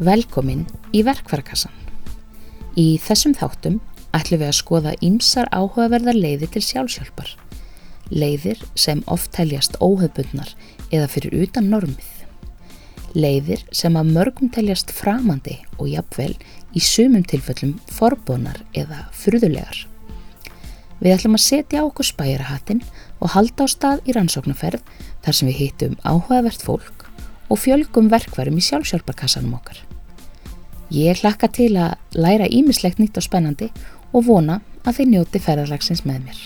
Velkomin í Verkvarakassan. Í þessum þáttum ætlum við að skoða ýmsar áhugaverðar leiðir til sjálfsjálfar. Leiðir sem oft teljast óhefbundnar eða fyrir utan normið. Leiðir sem að mörgum teljast framandi og jafnvel í sumum tilfellum forbónar eða fruðulegar. Við ætlum að setja okkur spæjarahattin og halda á stað í rannsóknarferð þar sem við hýttum áhugavert fólk og fjölgum verkvarum í sjálfsjálfarkassanum okkar. Ég hlakka til að læra ímislegt nýtt og spennandi og vona að þið njóti ferðarlagsins með mér.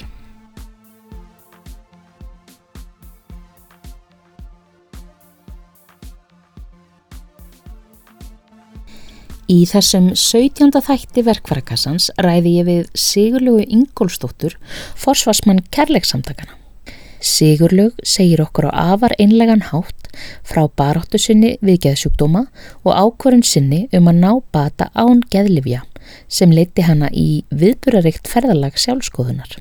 Í þessum 17. þætti verkvarakassans ræði ég við Sigurlugu Ingólstóttur, forsvarsmann kærleiksamtakana. Sigurlaug segir okkur á afar einlegan hátt frá baróttu sinni við geðsjúkdóma og ákvarðun sinni um að ná bata án geðlifja sem leiti hana í viðburarikt ferðalag sjálfskoðunar.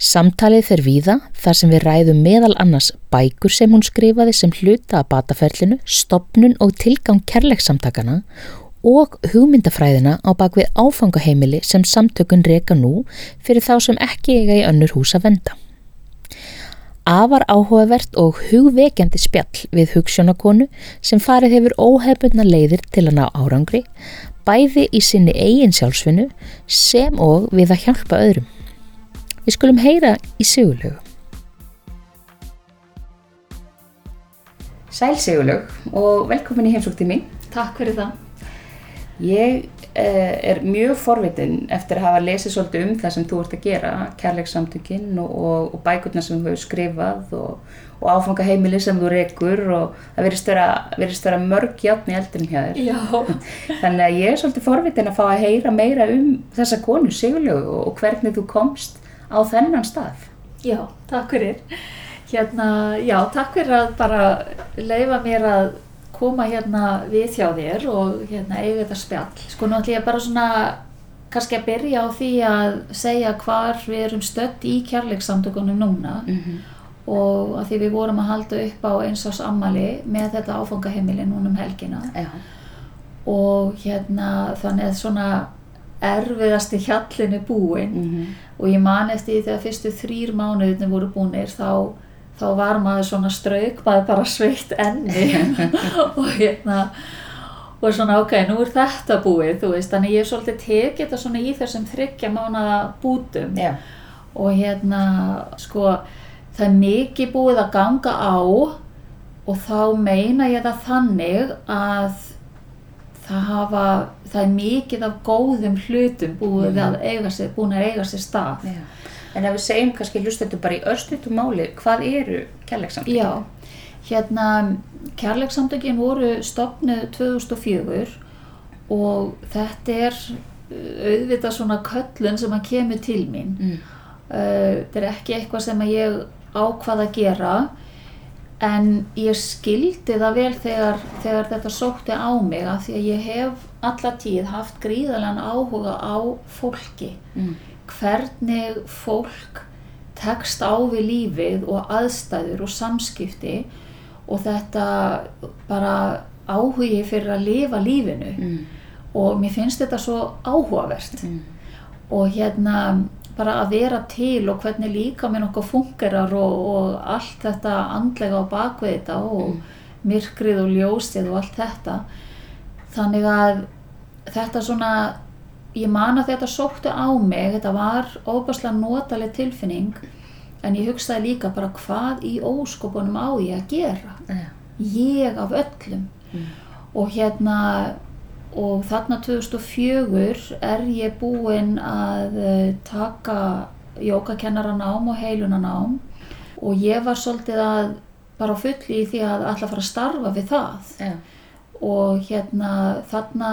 Samtalið fer víða þar sem við ræðum meðal annars bækur sem hún skrifaði sem hluta að bataferlinu, stopnun og tilgang kærleiksamtakana og hugmyndafræðina á bakvið áfangaheimili sem samtökun reka nú fyrir þá sem ekki eiga í önnur hús að venda. Afar áhugavert og hugvekjandi spjall við hugssjónakonu sem farið hefur óhefbundna leiðir til að ná árangri, bæði í sinni eigin sjálfsvinnu sem og við að hjálpa öðrum. Við skulum heyra í Sigurlögu. Sæl Sigurlög og velkomin í heimsóktið mín. Takk fyrir það. Ég er mjög forvitin eftir að hafa lesið svolítið um það sem þú ert að gera kærleikssamtökinn og, og, og bækurna sem þú hefur skrifað og, og áfangaheimili sem þú rekur og það verist vera mörg játni eldurinn hjá þér. Þannig að ég er svolítið forvitin að fá að heyra meira um þessa konu Sigurlegu og hvernig þú komst á þennan stað. Já, takk fyrir. Hérna, já, takk fyrir að bara leifa mér að koma hérna við hjá þér og hérna eiga þetta spjall. Sko nú ætlum ég bara svona kannski að byrja á því að segja hvar við erum stött í kjærleikssamtökunum núna mm -hmm. og að því við vorum að halda upp á eins ás ammali með þetta áfangaheimili núna um helgina ja. og hérna þannig að svona erfiðasti hjallin er búinn mm -hmm. og ég man eftir því þegar fyrstu þrýr mánuðinu voru búinir þá þá var maður svona strauk, maður bara sveitt enni og hérna og svona ok, nú er þetta búið, þú veist, þannig ég er svolítið tekið þetta svona í þessum þryggja mánu bútum yeah. og hérna, sko, það er mikið búið að ganga á og þá meina ég það þannig að það hafa, það er mikið af góðum hlutum búið mm. að eiga sér, búin að eiga sér stað. Yeah. En ef við segjum kannski hlustendur bara í örstutum máli, hvað eru kærleiksamtökin? Já, hérna kærleiksamtökin voru stopnuð 2004 og þetta er uh, auðvitað svona köllun sem að kemur til mín. Mm. Uh, þetta er ekki eitthvað sem ég ákvað að gera en ég skildi það vel þegar, þegar þetta sótti á mig að því að ég hef alla tíð haft gríðalega áhuga á fólki. Mm hvernig fólk tekst á við lífið og aðstæður og samskipti og þetta bara áhugi fyrir að lifa lífinu mm. og mér finnst þetta svo áhugavert mm. og hérna bara að vera til og hvernig líka minn okkur fungerar og, og allt þetta andlega á bakvið þetta og mm. myrkrið og ljósið og allt þetta þannig að þetta svona ég man að þetta sóttu á mig, þetta var óbærslega notaleg tilfinning en ég hugsaði líka bara hvað í óskopunum á ég að gera? Yeah. ég af öllum. Mm. og hérna og þarna 2004 er ég búinn að eh, taka jókakennaranám og heilunanám og ég var svolítið að bara fulli í því að alltaf fara að starfa við það. Yeah og hérna þarna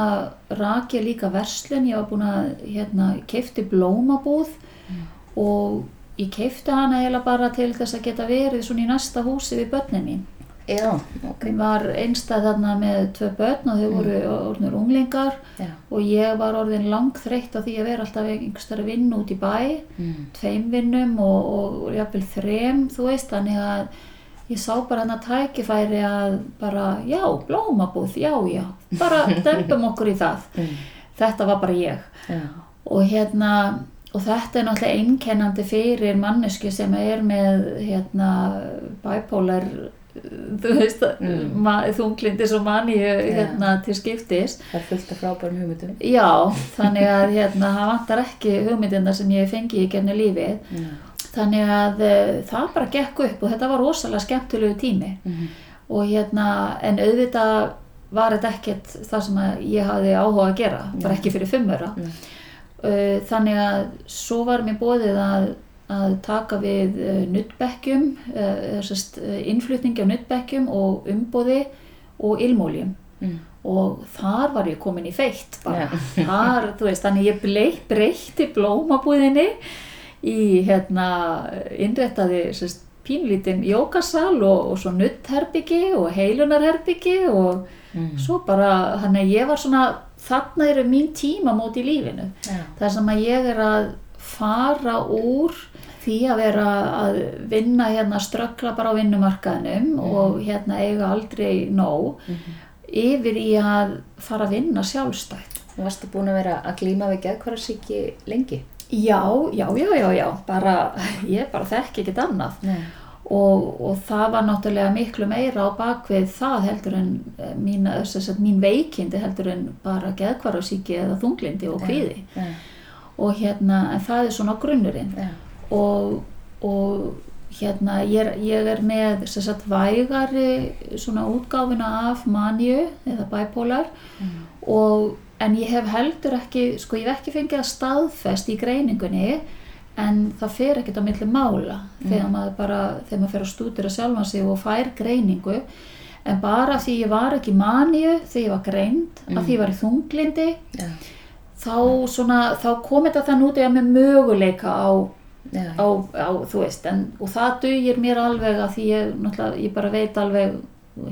rak ég líka verslun, ég var búin að hérna keifti blómabúð mm. og ég keifti hana eiginlega bara til þess að geta verið svona í næsta húsi við börnin mín. Já, ok. Ég var einstað þarna með tvö börn og þau mm. voru orðinur unglingar Já. og ég var orðin langþreytt á því að vera alltaf einhverstari vinn út í bæ, mm. tveim vinnum og, og, og jáfnveil þrem, þú veist, þannig að ég sá bara hann að tækifæri að bara, já, blómabúð, já, já bara dempum okkur í það Mm. þetta var bara ég Já. og hérna og þetta er náttúrulega einkennandi fyrir mannesku sem er með hérna bipolar þú veist, Mm. þunglindis og maníu hérna til skiptis Það er fullt af frábærum hugmyndum. já, þannig að hérna það vantar ekki hugmyndina sem ég fengi í genni lífið Já. Þannig að uh, það bara gekk upp og þetta var rosalega skemmtilegu tími Mhm. og hérna en auðvitað var þetta ekkert það sem ég hafði áhuga að gera bara ekki fyrir fimmura Nei. uh, þannig að svo var mér bóðið að, að taka við uh, nuttbekkjum innflutningi á nuttbekkjum og umbóði og ilmóljum Mm. og þar var ég komin í feitt bara, Já. þar, þú veist, þannig ég breytti blómabúðinni í hérna innréttaði sérst, pínlítinn jókasal og, og svo nuttherbyggi og heilunarherbyggi og Mm. svo bara, þannig að ég var svona þarna eru mín tímamót í lífinu Já. þar sem að ég er að fara úr því að vera að vinna hérna ströggla bara á vinnumarkaðinum og hérna eiga aldrei nóg yfir í að fara að vinna sjálfstætt Þú varstu búin að vera að glíma við geðkvarasíki lengi? Já, já, já, já, já bara, ég bara þekki ekkert annað Nei. og, og það var náttúrulega miklu meira á bakvið það heldur en eh, mín, sagt, mín veikindi heldur en bara geðkvarasíki eða þunglindi og kvíði Já. og hérna, en það er svona grunnurinn Já. og, og hérna ég er, ég er með sagt vægari útgáfina af maníu eða bipolar og, en ég hef heldur ekki sko ég hef ekki fengið að staðfest í greiningunni en það fer ekkert á milli mála þegar maður bara, þegar maður fer að stúdira sjálfan sig og fær greiningu en bara því ég var ekki maníu þegar ég var greind, að því ég var í þunglindi Já. þá, svona, þá kom þetta þann út eða með möguleika á, Já. á, á þú veist, en, og það dugir mér alveg að því ég, náttúrulega, ég bara veit alveg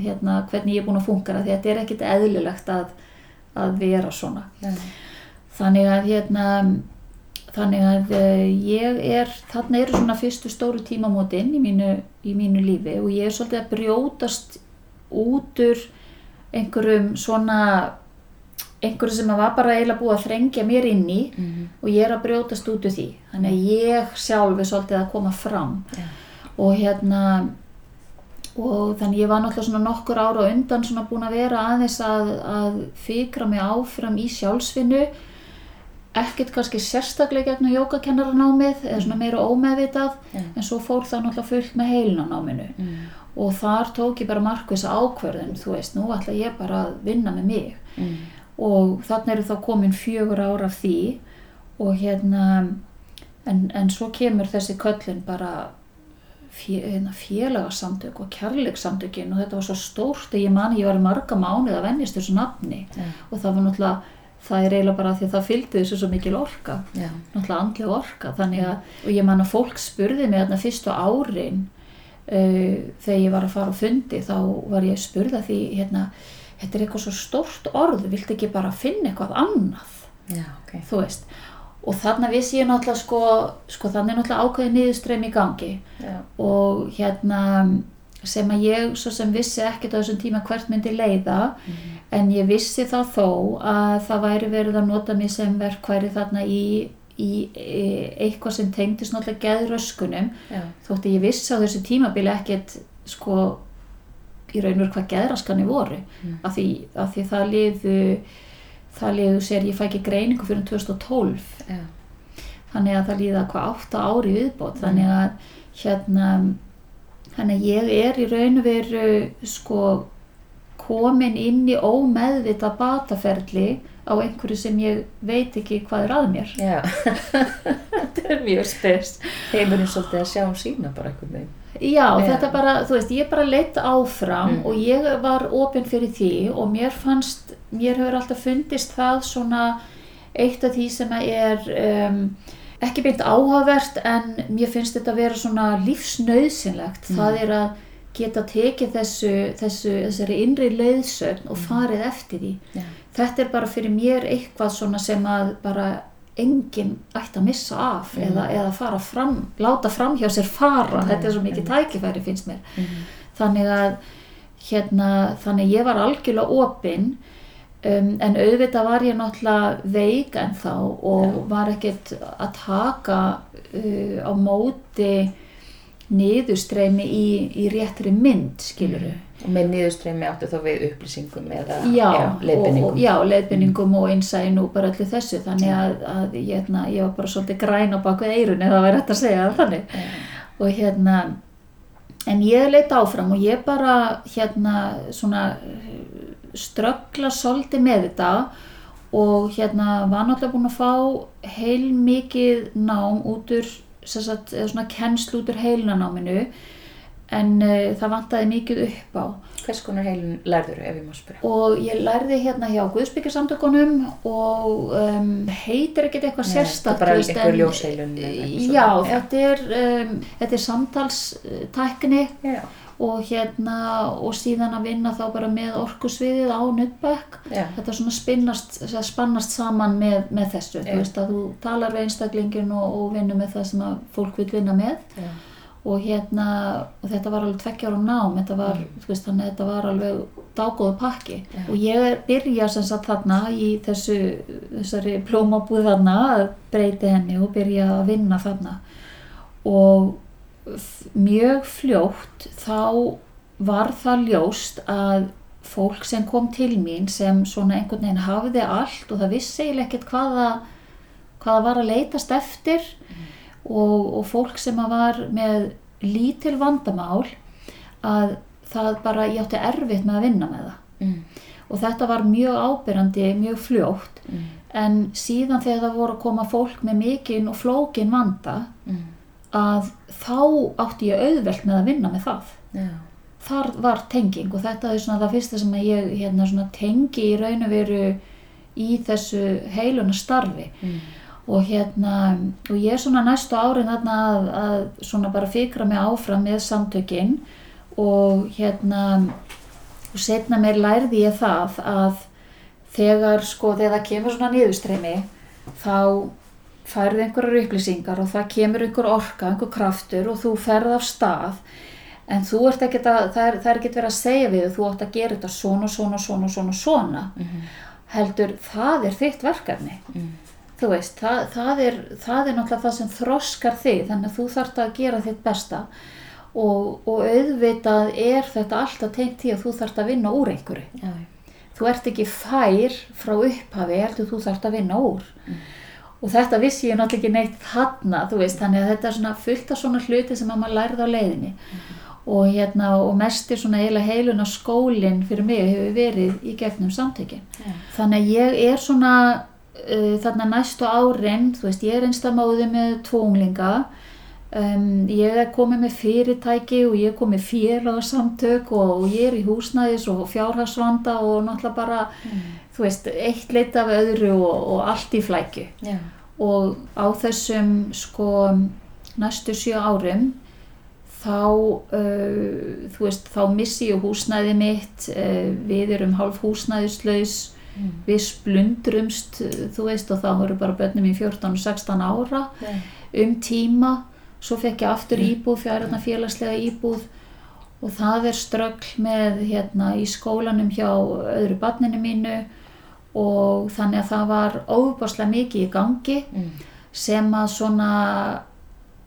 hérna, hvernig ég er búin að fungera því að þetta er ekkit eðlilegt að, að vera svona Já. þannig að hérna þannig að uh, ég er þarna eru svona fyrstu stóru tímamótin í mínu, í mínu lífi og ég er svolítið að brjótast út úr einhverjum svona einhverju sem að var bara eiginlega búið að þrengja mér inn í Mhm. og ég er að brjótast út úr því þannig að ég sjálf er svolítið að koma fram Já. og hérna og þannig ég var náttúrulega svona nokkur ára á undan svona búin að vera aðeins að, að fikra mig áfram í sjálfsvinnu ekkert kannski sérstaklega gegnum jógakennaranámið eða svona meira ómeðvitað Já. en svo fór það náttúrulega fullt með heilinanáminu Mm. og þar tók ég bara markvisa ákverðin þú veist, nú ætla ég bara að vinna með mig Mm. og þannig eru þá komin fjögur ára af því og hérna en, en svo kemur þessi köllin bara hérna, félagasamtök og kærleiksamtökin og þetta var svo stórt að ég man ég var marga mánuð að vennist þessu nafni Já. og það var náttúrulega það er eiginlega bara því að það fylgdi þessu svo mikil orka Já. náttúrulega andlega orka þannig að, og ég man að fólk spurði mig þarna fyrstu árin uh, þegar ég var að fara á fundi þá var ég spurða því hérna, þetta er eitthvað svo stórt orð viltu ekki bara finna eitthvað annað Já, ok. þú veist og þarna vissi ég náttúrulega sko, sko þannig náttúrulega ákveðið niðurströym í gangi Já. og hérna sem að ég svo sem vissi ekkert á þessum tíma hvert myndi leiða en ég vissi það þó að það væri verið að nota mig sem verkværi þarna í, í e, eitthvað sem tengdist náttúrulega geðröskunum Já. þótti ég vissi á þessu tímabili ekkert sko í raun og veru hvað geðraskanir voru Mm. af, því, af því það liðu það liðu sér ég fæ ekki greiningu fyrir 2012 Já. þannig að það líða hvað átta ári í viðbót þannig að hérna þannig að ég er í raun og veru sko komin inn í ómeðvita bataferli á einhverju sem ég veit ekki hvað er að mér Já. þetta er mjög spes Heimurinn svolítið að sjá um sína bara einhvern veginn. Já, Já. þetta bara, þú veist, ég bara leitt áfram Mm. og ég var opinn fyrir því og mér fannst, mér hefur alltaf fundist það svona eitt af því sem er um, ekki beint áhugavert en mér finnst þetta að vera svona lífsnauðsynlegt. Mm. Það er að geta tekið þessu, þessu, þessari innri leiðsögn og farið eftir því. Já. Þetta er bara fyrir mér eitthvað svona sem að bara enginn ætti að missa af Mm. eða, eða fara fram, láta fram hjá sér fara, þetta er svo mikið tækifæri finnst mér. Mhm. þannig að hérna, þannig ég var algjörlega opinn um, en auðvitað var ég náttúrulega veik en þá og var ekkert að taka uh, á móti niðurstreymi í, í réttri mynd, skiluru. Og með niðurstreymi áttu þá við upplýsingum eða Já, leiðbenningum. og, já, leiðbenningum og innsæðin og bara allir þessu, þannig að, að hérna, ég var bara svolítið græn á bakvið eirun eða það væri hægt að segja þannig. Og hérna, en ég leitt áfram og ég bara hérna svona ströggla svolítið með þetta og hérna var náttúrulega búin að fá heil mikið nám út úr, sagt, eða svona kennslu út úr heilnanáminu en uh, það vantaði mikið upp á Hvers konar heilin lærður ef ég má spyrja? og ég lærði hérna hjá Guðsbyggjarsamtökunum og um, heitir ekkert eitthvað sérstakt þetta er bara eitthvað Já, svona. þetta er, um, þetta er samtalstækni Já, og hérna og síðan að vinna þá bara með orkusviðið á Nuttbæk þetta svona spinnast, spannast saman með, með þessu, Já. þú veist að þú talar við einstaklingin og, og vinnur með það sem að fólk vil vinna með. Já. og hérna, og þetta var alveg tveggjára nám, þetta var, þú veist, þannig að þetta var alveg dágóðu pakki. Já. og ég byrja sem sagt þarna í þessu, þessari plómabúð þarna að breyti henni og byrja að vinna þarna. Og mjög fljótt þá var það ljóst að fólk sem kom til mín sem svona einhvern veginn hafði allt og það vissi eiginlega ekkert hvaða hvaða var að leitast eftir og, og fólk sem var með lítil vandamál að það bara, ég átti erfitt með að vinna með það Mm. og þetta var mjög ábyrrandi, mjög fljótt Mm. en síðan þegar það voru að koma fólk með mikinn og flókin vanda Mm. Að þá átti ég auðvelt með að vinna með það. Já, þar var tenging og þetta er svona það fyrsta sem ég hérna, svona, tengi í raun og veru í þessu heiluna starfi. Mm. og hérna og ég er svona næstu árin þarna að, að svona bara fikra mig áfram með samtökin og hérna og setna mér lærði ég það að þegar sko þegar það kemur svona niðurstreymi þá færðu einhverjar upplýsingar og það kemur einhver orka, einhver kraftur og þú ferð af stað. En þú ert ekkert að, það er, það er ekkert verið að segja við þú átt að gera þetta svona, svona, svona, svona, svona. Mhm. heldur það er þitt verkefni. Mm. þú veist, það, það, er, það er náttúrulega það sem þroskar þig þannig að þú þarft að gera þitt besta. Og, og auðvitað er þetta alltaf tengt því að þú þarft að vinna úr einhverju. Já, þú ert ekki fær frá upphafi heldur þú þarft að vinna úr og þetta vissi ég náttúrulega ekki neitt þarna þú veist, þannig að þetta er svona fullt af svona hluti sem að maður lærði á leiðinni. Og hérna og mest er svona eiginlega heiluna skólinn fyrir mig hefur verið í gegnum samtökin. Já. þannig að ég er svona uh, þarna næstu árin þú veist, ég er einstamóði með tvónglinga um, ég er komið með fyrirtæki og ég er komið félagsamtök og, og ég er í húsnæðis og fjárhagsvanda og náttúrulega bara þú veist, eitt leitt af öðru og, og allt í flækju. Já, og á þessum sko næstu sjö árum þá uh, þú veist, þá missi ég húsnæði mitt uh, við erum hálf húsnæðislaus Mm. við splundrumst þú veist og þá voru bara börnum í 14 og 16 ára já, um tíma. Svo fekk ég aftur íbúð, fjárhætna félagslega íbúð. Og það er ströggl með hérna í skólanum hjá öðru barninu mínu og þannig að það var óbáslega mikið í gangi mm. sem að svona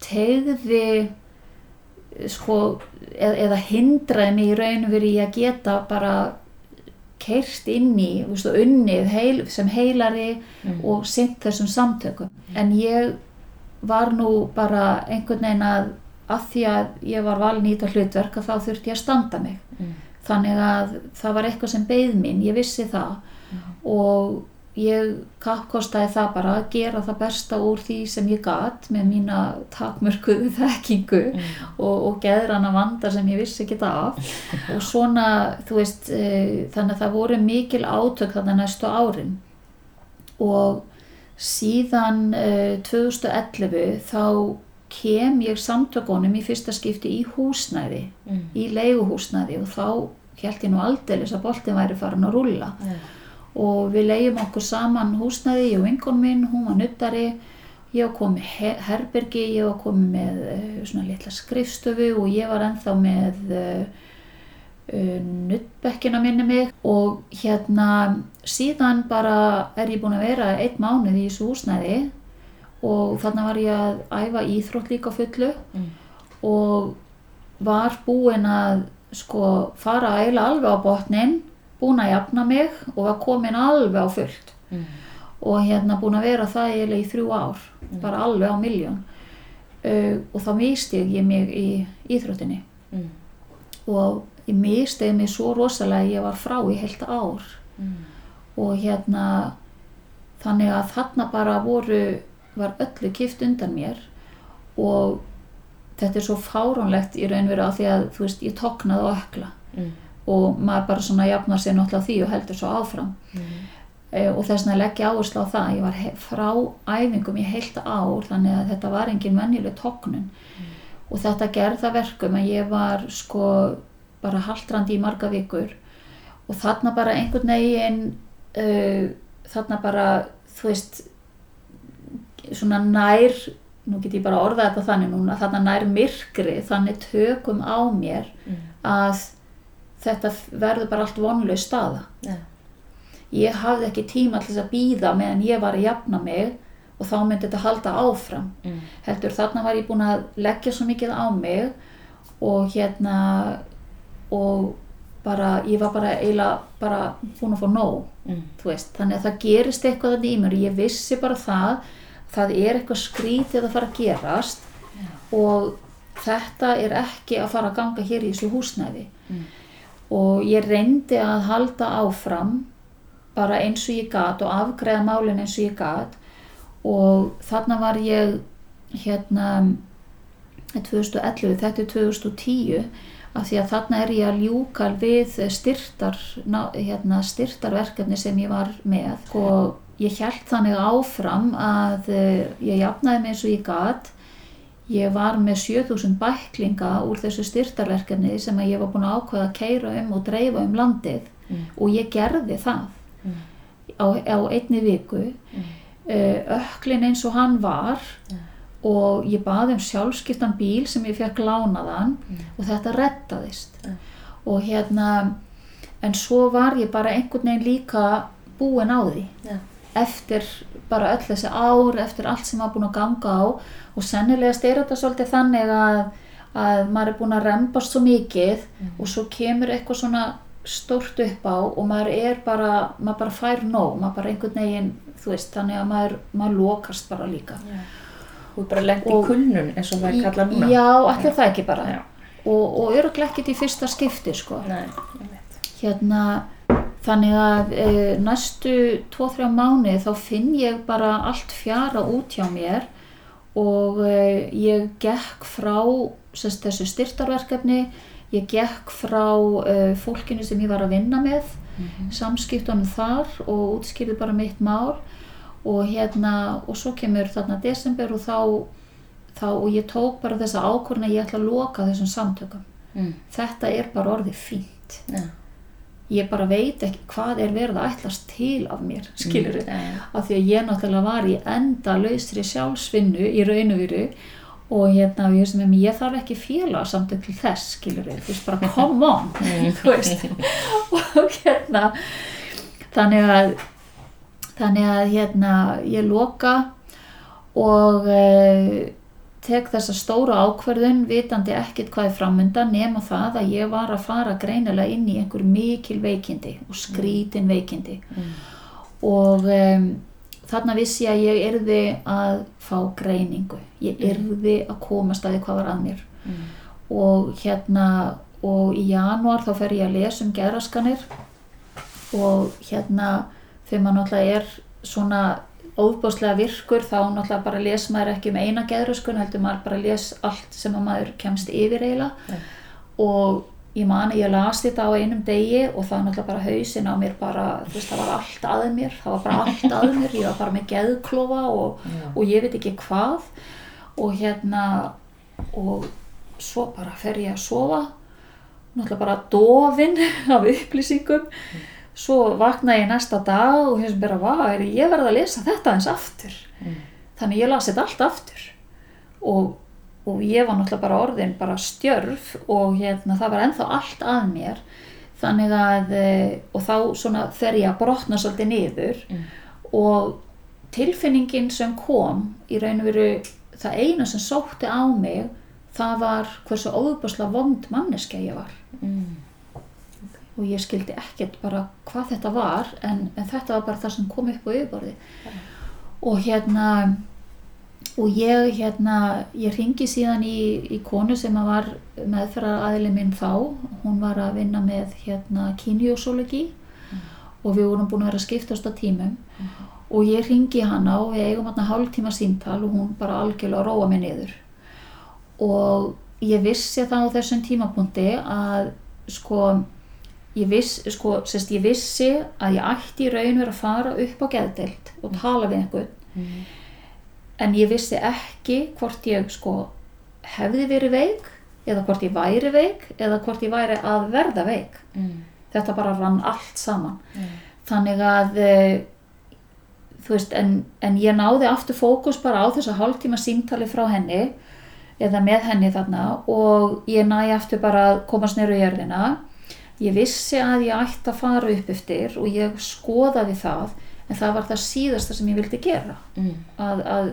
tegði sko eða, eða hindraði mig í raun verið að geta bara keirt inn í þú veist, og unnið heil, sem heilari Mm. og sint þessum samtökum en ég var nú bara einhvern veginn að að því að ég var valin í þetta hlutverk að þá þurfti ég að standa mig Mm. þannig að það var eitthvað sem beið mín, ég vissi það og ég kappkostaði það bara að gera það besta úr því sem ég gat með mína takmörkuðu þekkingu og, og geðrana vanda sem ég vissi ekki af. Og svona, þú veist, e, þannig að það voru mikil átök þannig næstu árin. Og síðan e, 2011 þá kem ég samtökunum í fyrsta skipti í húsnæði, Mm. í leiguhúsnæði. Og þá held ég nú aldeilis að boltin væri farin að rúlla. Já, og við leiðum okkur saman húsnæði, ég og vinkon minn, hún var nuttari, ég komið he- herbergi, ég komið með uh, svona litla skrifstöfu og ég var ennþá með uh, uh, nuttbekkina minni mig og hérna síðan bara er ég búin að vera einn mánuð í þessu húsnæði og þarna var ég að æfa íþrótt líka fullu Mm. og var búin að sko fara eiginlega alveg á botnin búin að jafna mig og var komin alveg á fullt Mm. og hérna búin að vera það eiginlega í þrjú ár bara alveg á miljón uh, og þá mistið ég mig í íþróttinni Mm. og ég mistið mig svo rosalega að ég var frá í heilt ár Mm. og hérna þannig að þarna bara voru var öllu kift undan mér og þetta er svo fáránlegt í raun veru af því að þú veist ég toknaði og ökla Mm. Og maður bara svona jafnar sér náttúrulega því og heldur svo áfram. Mm. e, og þess vegna legg ég áherslu á það. Ég var frá æfingum í heilt ár þannig að þetta var engin venjuleg toknun og þetta gerði það verkum að ég var sko bara haldrandi í marga vikur. Og þarna bara einhvern veginn uh, þarna bara þú veist svona nær nú get ég bara orðað þetta þannig núna þarna nær myrkri þannig tökum á mér Mm. að þetta verður bara allt vonlaus staða Ja. ég hafði ekki tíma til þess að býða meðan ég var að jafna mig og þá myndi þetta halda áfram Mm. heldur þarna var ég búin að leggja svo mikið á mig og hérna og bara, ég var bara eiginlega bara búin að fá nóg Mm. þannig að það gerist eitthvað þetta í mér ég vissi bara það það er eitthvað skrítið að fara að gerast og þetta er ekki að fara að ganga hér í þessu húsnæði Mm. Og ég reyndi að halda áfram bara eins og ég gat og afgreða málin eins og ég gat. Og þarna var ég hérna 2011, þetta er 2010 af því að þarna er ég að ljúka við styrtar, hérna, styrtarverkefni sem ég var með. Og ég held þannig áfram að eh, ég jafnaði mig eins og ég gat ég var með 7000 bæklinga úr þessu styrtarverkefni sem ég var búin að ákveða að keira um og dreifa um landið Mm. og ég gerði það Mm. á, á einni viku Mm. uh, öklin eins og hann var Ja. og ég baði um sjálfskiptan bíl sem ég fekk lánaðan og þetta rettaðist Ja. og hérna en svo var ég bara einhvern veginn líka búin á því eftir bara öll þessi ár eftir allt sem maður búin að ganga á og sennilega styrir þetta svolítið þannig að, að maður er búin að rembast svo mikið og svo kemur eitthvað svona stórt upp á og maður er bara maður bara fær nóg, maður bara einhvern veginn þú veist, þannig að maður, maður lokast bara líka. Þú er bara lent í Og- kulnun eins og það er kallað núna. Já, allir það ekki bara Já. og, og öruglega ekkert í fyrsta skipti sko Nei, ég veit. hérna þannig að e, næstu 2-3 mánuði þá finn ég bara allt fjara út hjá mér og e, ég gekk frá sest, þessu styrtarverkefni ég gekk frá e, fólkinu sem ég var að vinna með samskiptunum þar og útskýrði bara mitt mál og hérna og svo kemur þarna desember og þá, þá og ég tók bara þessa ákvörðin að ég ætla að loka þessum samtökum Mm. þetta er bara orðið fínt Ja. Ég bara veit ekki hvað er verið að ætlast til af mér, skilur Mm, ja. af því að ég náttúrulega var í enda lausri sjálfsvinnu í raun og og hérna, ég, sem, ég þarf ekki félag samt til þess, skilur þú veist, bara come on og hérna þannig að þannig að hérna ég loka og e, tek þessa stóra ákverðun vitandi ekkit hvað er framundan nema það að ég var að fara greinilega inn í einhver mikil veikindi og skrítin veikindi. Mm. og um, þarna vissi ég að ég yrði að fá greiningu. Ég yrði að komast að því hvað var að mér. Mm. og hérna og í janúar þá fer ég að lesa um geraskanir og hérna þegar maður náttúrulega er svona óbáslega virkur þá náttúrulega bara les maður ekki um eina geðröskun heldur maður bara les allt sem að maður kemst yfir eiginlega. Ja. og ég man að ég las þetta á einum degi og það náttúrulega bara hausin á mér bara, þú veist, það var allt að mér það var bara allt að mér, ég var bara með geðklofa og, Já. og ég veit ekki hvað. Og hérna og svo bara fer ég að sofa náttúrulega bara dofin af upplýsingum svo vaknaði ég næsta dag og hérna bara, hvað, ég verði að lesa þetta eins aftur Mm. þannig ég las þetta allt aftur og, og ég var náttúrulega bara orðin bara stjörf og hérna það var ennþá allt að mér þannig að eh, og þá svona fer ég að brotna svolítið niður Mm. og tilfinningin sem kom í raun og veru það eina sem sótti á mig það var hversu óbúslega vond manneskja ég var Mm. Og ég skildi ekkert bara hvað þetta var en, en þetta var bara það sem kom upp á yfirborði og hérna og ég hérna ég ringi síðan í, í konu sem var meðferðar aðili minn þá. Hún var að vinna með hérna kynjósologi og við vorum búin að vera skiptast á tímum. Og ég ringi hana og við eigum hérna hálftíma símtal og hún bara algjörlega róa mig niður. Og ég vissi þá á þessum tímapunkti að sko ég, viss, sko, sérst, ég vissi að ég ætti í raun verið að fara upp á geðdeild og tala við einhvern Mm. en ég vissi ekki hvort ég sko hefði verið veik eða hvort ég væri veik eða hvort ég væri að verða veik Mm. þetta bara rann allt saman Mm. þannig að eh, þú veist, en, en ég náði aftur fókus bara á þessa hálftíma símtali frá henni eða með henni þarna og ég næði aftur bara að komast neyru í jörðina ég vissi að ég ætti að fara upp eftir og ég skoðaði það en það var það síðasta sem ég vildi gera. Mm. að, að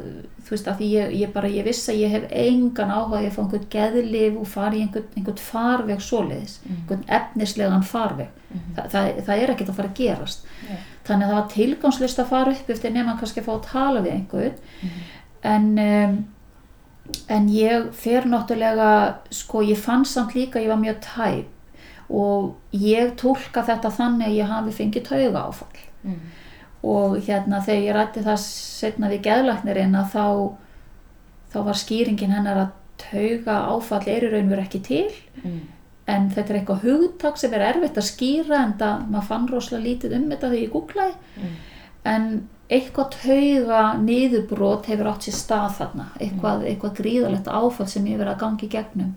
þú veist, að ég, ég bara, ég vissi að ég hef engan áhuga að ég fá einhvern geðlif og fara í einhvern, einhvern farveg svoleiðis, einhvern efnislegan farveg. Þa, það, það er ekkert að fara að gerast. Nei. þannig að það var tilgangslist að fara upp eftir nema kannski að fá að tala við einhvern. En um, en ég fer náttúrulega sko ég fann samt líka ég var mjög tæp og ég tólka þetta þannig að ég hafi fengið tauga áfall Mm. og hérna þegar ég rætti það setna við geðlæknirinn að þá þá var skýringin hennar að tauga áfall er í raun verið ekki til Mm. en þetta er eitthvað hugtak sem er erfitt að skýra en það, maður fann rosalega lítið um þetta þegar ég googlaði Mm. en eitthvað tauga niðurbrot hefur átt sér stað þarna eitthvað, eitthvað gríðalegt áfall sem ég verið að gangi gegnum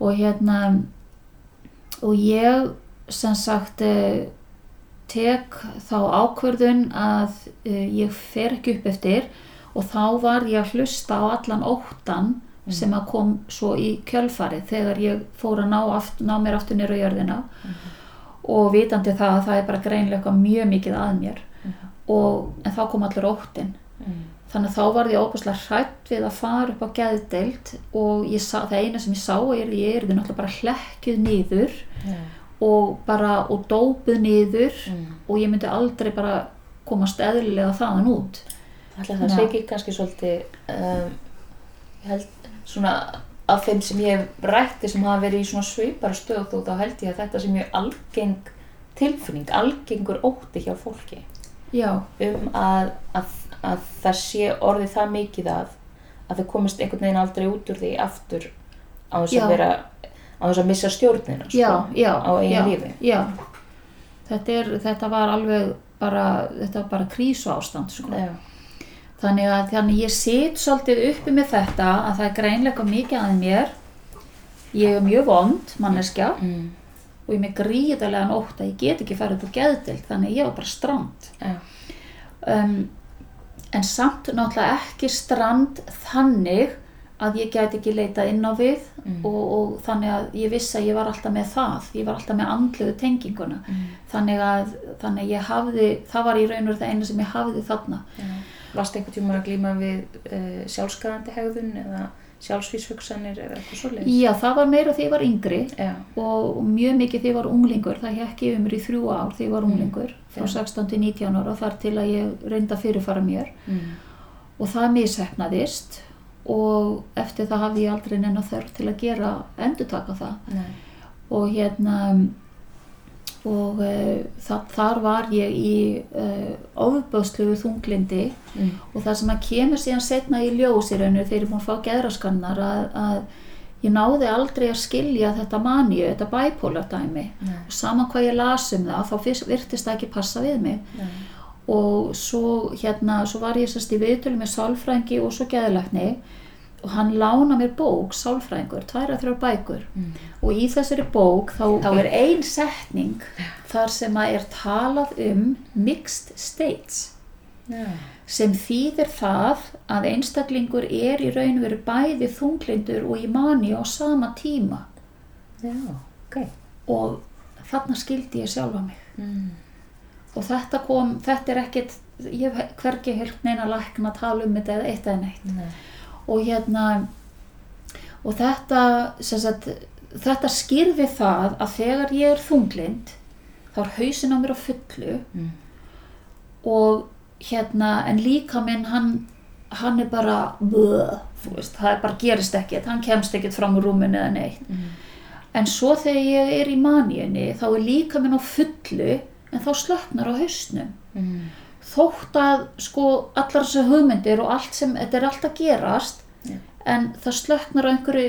og hérna og ég sem sagt eh, tek þá ákverðun að uh, ég fer ekki upp eftir. Og þá var ég að hlusta á allan óttan sem að kom svo í kjölfarið þegar ég fór að ná, aft, ná mér aftur nýra jörðina. Og vitandi það að það er bara greinlega eitthvað mjög mikið að mér. Og, en þá kom allur óttin Mm. Þannig að þá var ég óbúslega hrætt við að fara upp á geðdeild og ég sá, það eina sem ég sá er ég er því náttúrulega bara hlekkjuð niður Já. og bara og dópuð niður Mm. og ég myndi aldrei bara komast eðlilega þaðan út Ætli það ekki kannski svolítið um, ég held svona af þeim sem ég hef rætti sem hafa verið í svona svipara stöð og þá held ég að þetta sé mjög algeng tilfinning, algengur ótti hjá fólki já, um að, að, að það sé orðið það mikið að að þau komist einhvern veginn aldrei út úr því aftur á þess að vera á þess að missa stjórnina sko, já, já á já, lífi já. Þetta, er, þetta var alveg bara þetta var bara krísu ástand sko. Þannig að þannig ég sit svolítið uppi með þetta að það er greinlega mikið að mér ég er mjög vond manneskja Mm. og ég er með gríðarlegan ótt að ég get ekki farið upp á geðdild þannig að ég var bara strand um, en samt náttúrulega ekki strand þannig að ég gæti ekki leitað inn á við Mm. og, og þannig að ég vissi að ég var alltaf með það ég var alltaf með andluðu tenginguna Mm. þannig að, þannig að ég hafði það var í raun og það eina sem ég hafði þarna Já. Varst einhvern tíma að glíma við uh, sjálfskaðandi hegðun eða sjálfsvíshugsanir eða eitthvað svoleiðis? já það var meira þegar ég var yngri Já. og mjög mikið þegar ég var unglingur það hekk yfir mér í þrjú ár þegar ég var unglingur frá Já. 16 til 19 ára þar til að ég reynda fyrirfara mér Mm. og það mishefnaðist og eftir það hafði ég aldrei neina þörf til að gera endurtaka það Nei. og hérna og uh, þar var ég í uh, ofböðslugu þunglindi Mm. og það sem að kemur síðan setna í ljós í rauninu þegar ég búin að fá geðraskannar að, að ég náði aldrei að skilja þetta maníu, þetta bipolar dæmi Nei. og sama hvað ég las um það þá virtist það ekki passa við mig Nei. og svo hérna, svo var ég sérst í viðtölu með sálfrængi og svo geðlækni og hann lána mér bók, sálfrængur, tvær að þrjár bækur Mm. og í þessari bók þá, þá er ein setning þar sem að er talað um mixed states Já. sem þýðir það að einstaklingur er í raun og veru bæði þunglindur og í mani á sama tíma Já, ok. og þarna skildi ég sjálfa mig Mm. og þetta kom, þetta er ekkit ég hef hvergi heilt neina lækna að tala um þetta eða eitt eða neitt Nei. Og hérna og þetta sagt, þetta skýrði það að þegar ég er þunglind þá er hausin á mér á fullu Mm. og hérna en líka minn hann hann er bara bleh, veist, það er bara gerist ekkert hann kemst ekkert fram úr rúminu eða neitt Mm. en svo þegar ég er í maníunni þá er líka minn á fullu en þá slöknar á hausnum Mm. Þótt að sko allar þessu hugmyndir og allt sem þetta er allt að gerast Já. en það slöknar á einhverju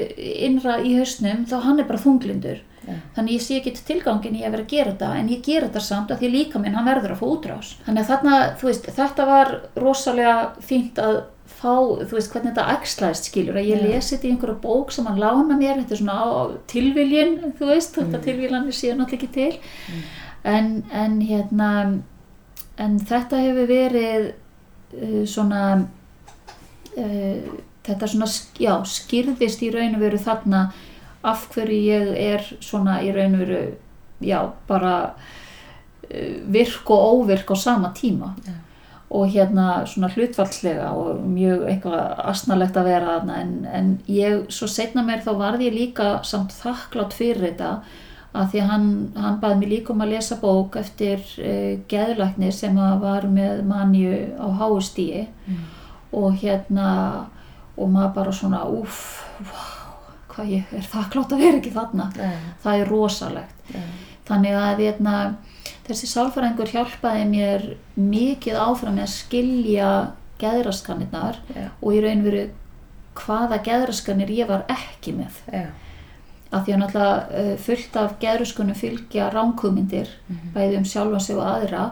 innra í hausnum þá hann er bara þunglindur Já. þannig ég sé ekki tilgangin í að vera að gera þetta en ég gera þetta samt að því líka minn hann verður að fá útrás þannig að þarna, veist, þetta var rosalega fínt að fá, þú veist, hvernig þetta æxlaðist skilur, að ég Já. lesi þetta í einhverja bók sem hann lána mér, þetta er svona á tilviljun, þú veist, þetta Mm. tilviljanir séu náttúrulega ekki til en, en hérna en þetta hefur verið uh, svona uh, þetta svona, já, skýrðist í raun og veru þarna af hverju ég er svona í raun og veru já, bara uh, virk og óvirk á sama tíma Já. og hérna svona hlutfallslega og mjög eitthvað asnalegt að vera þarna en, en ég, svo setna mér þá varði ég líka samt þakklátt fyrir þetta að því að hann, hann baði mig líka um að lesa bók eftir uh, geðlæknir sem að var með manju á háustíi Mm. og hérna og maður bara svona uff, wow, hvað ég er þakklátt að vera ekki þarna Já. það er rosalegt Já. þannig að hérna, þessi sálfræðingur hjálpaði mér mikið áfram með að skilja geðraskanirnar Já. og í raun og veru hvaða geðraskanir ég var ekki með. Af því að náttúrulega uh, fullt af geðraskunum fylgja ránkugmyndir Mhm. bæði um sjálfan sig og aðra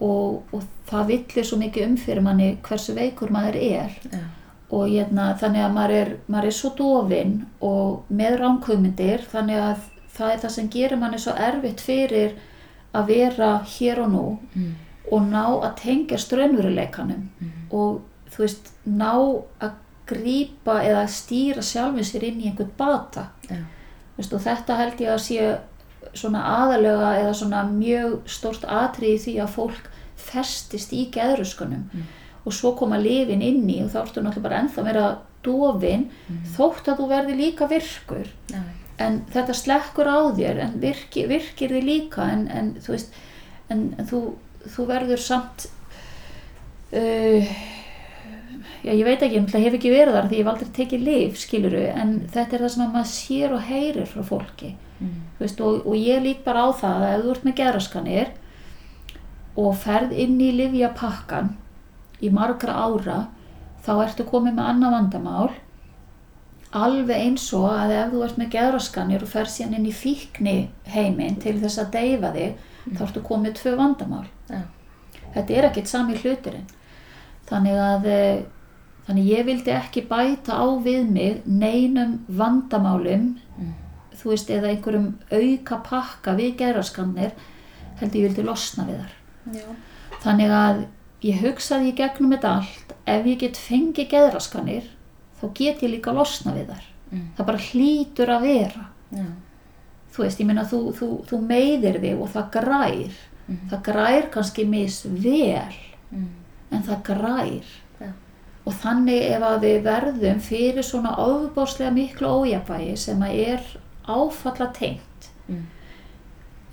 og, og það villir svo mikið um fyrir manni hversu veikur maður er Já. og hérna, þannig að maður er, maður er svo dofinn og með ránkugmyndir þannig að það er það sem gerir manni svo erfitt fyrir að vera hér og nú Mm. og ná að tengja strönnveruleikanum og þú veist, ná að grípa eða stýra sjálfum sér inn í einhvern bata Já. Veist, þetta held ég að sé svona aðalega eða svona mjög stort atriði því að fólk festist í geðruskunum Mm. og svo koma lifin inn í og þá ertu náttúrulega bara ennþá meira dofin þótt að þú verði líka virkur Já. en þetta slekkur á þér en virki, virkir þið líka en, en þú veist en, en þú, þú verður samt uh, já ég veit ekki, ég hef ekki verið þar því ég hef aldrei tekið lif skiluru en þetta er það sem að maður sér og heyrir frá fólki. Mm. Veist, og, og ég lít bara á það að ef þú ert með geraskanir og ferð inn í livjapakkan í margra ára þá ertu komið með annað vandamál. Alveg eins og að ef þú ert með geraskanir og ferð síðan inn í fíkni heiminn til þess að deyfa þig þá ertu komið með tvö vandamál. Já. þetta er ekkert sami hluturinn þannig að eh, þannig ég vildi ekki bæta á við mig neinum vandamálum Mm. þú veist, eða einhverjum auka pakka við geraskanir heldur ég vildi losna við þar Já. þannig að ég hugsaði í gegnum þetta allt ef ég get fengið geðraskanir þá get ég líka losna við þar Mm. það bara hlýtur að vera Já. þú veist, ég meina þú, þú, þú meiðir þig og það grær Mhm. það grær kannski misvel Mm. En það grær Já. og þannig ef að við verðum fyrir svona ofbáslega miklu ójafvægi sem að er áfalla tengt Mm.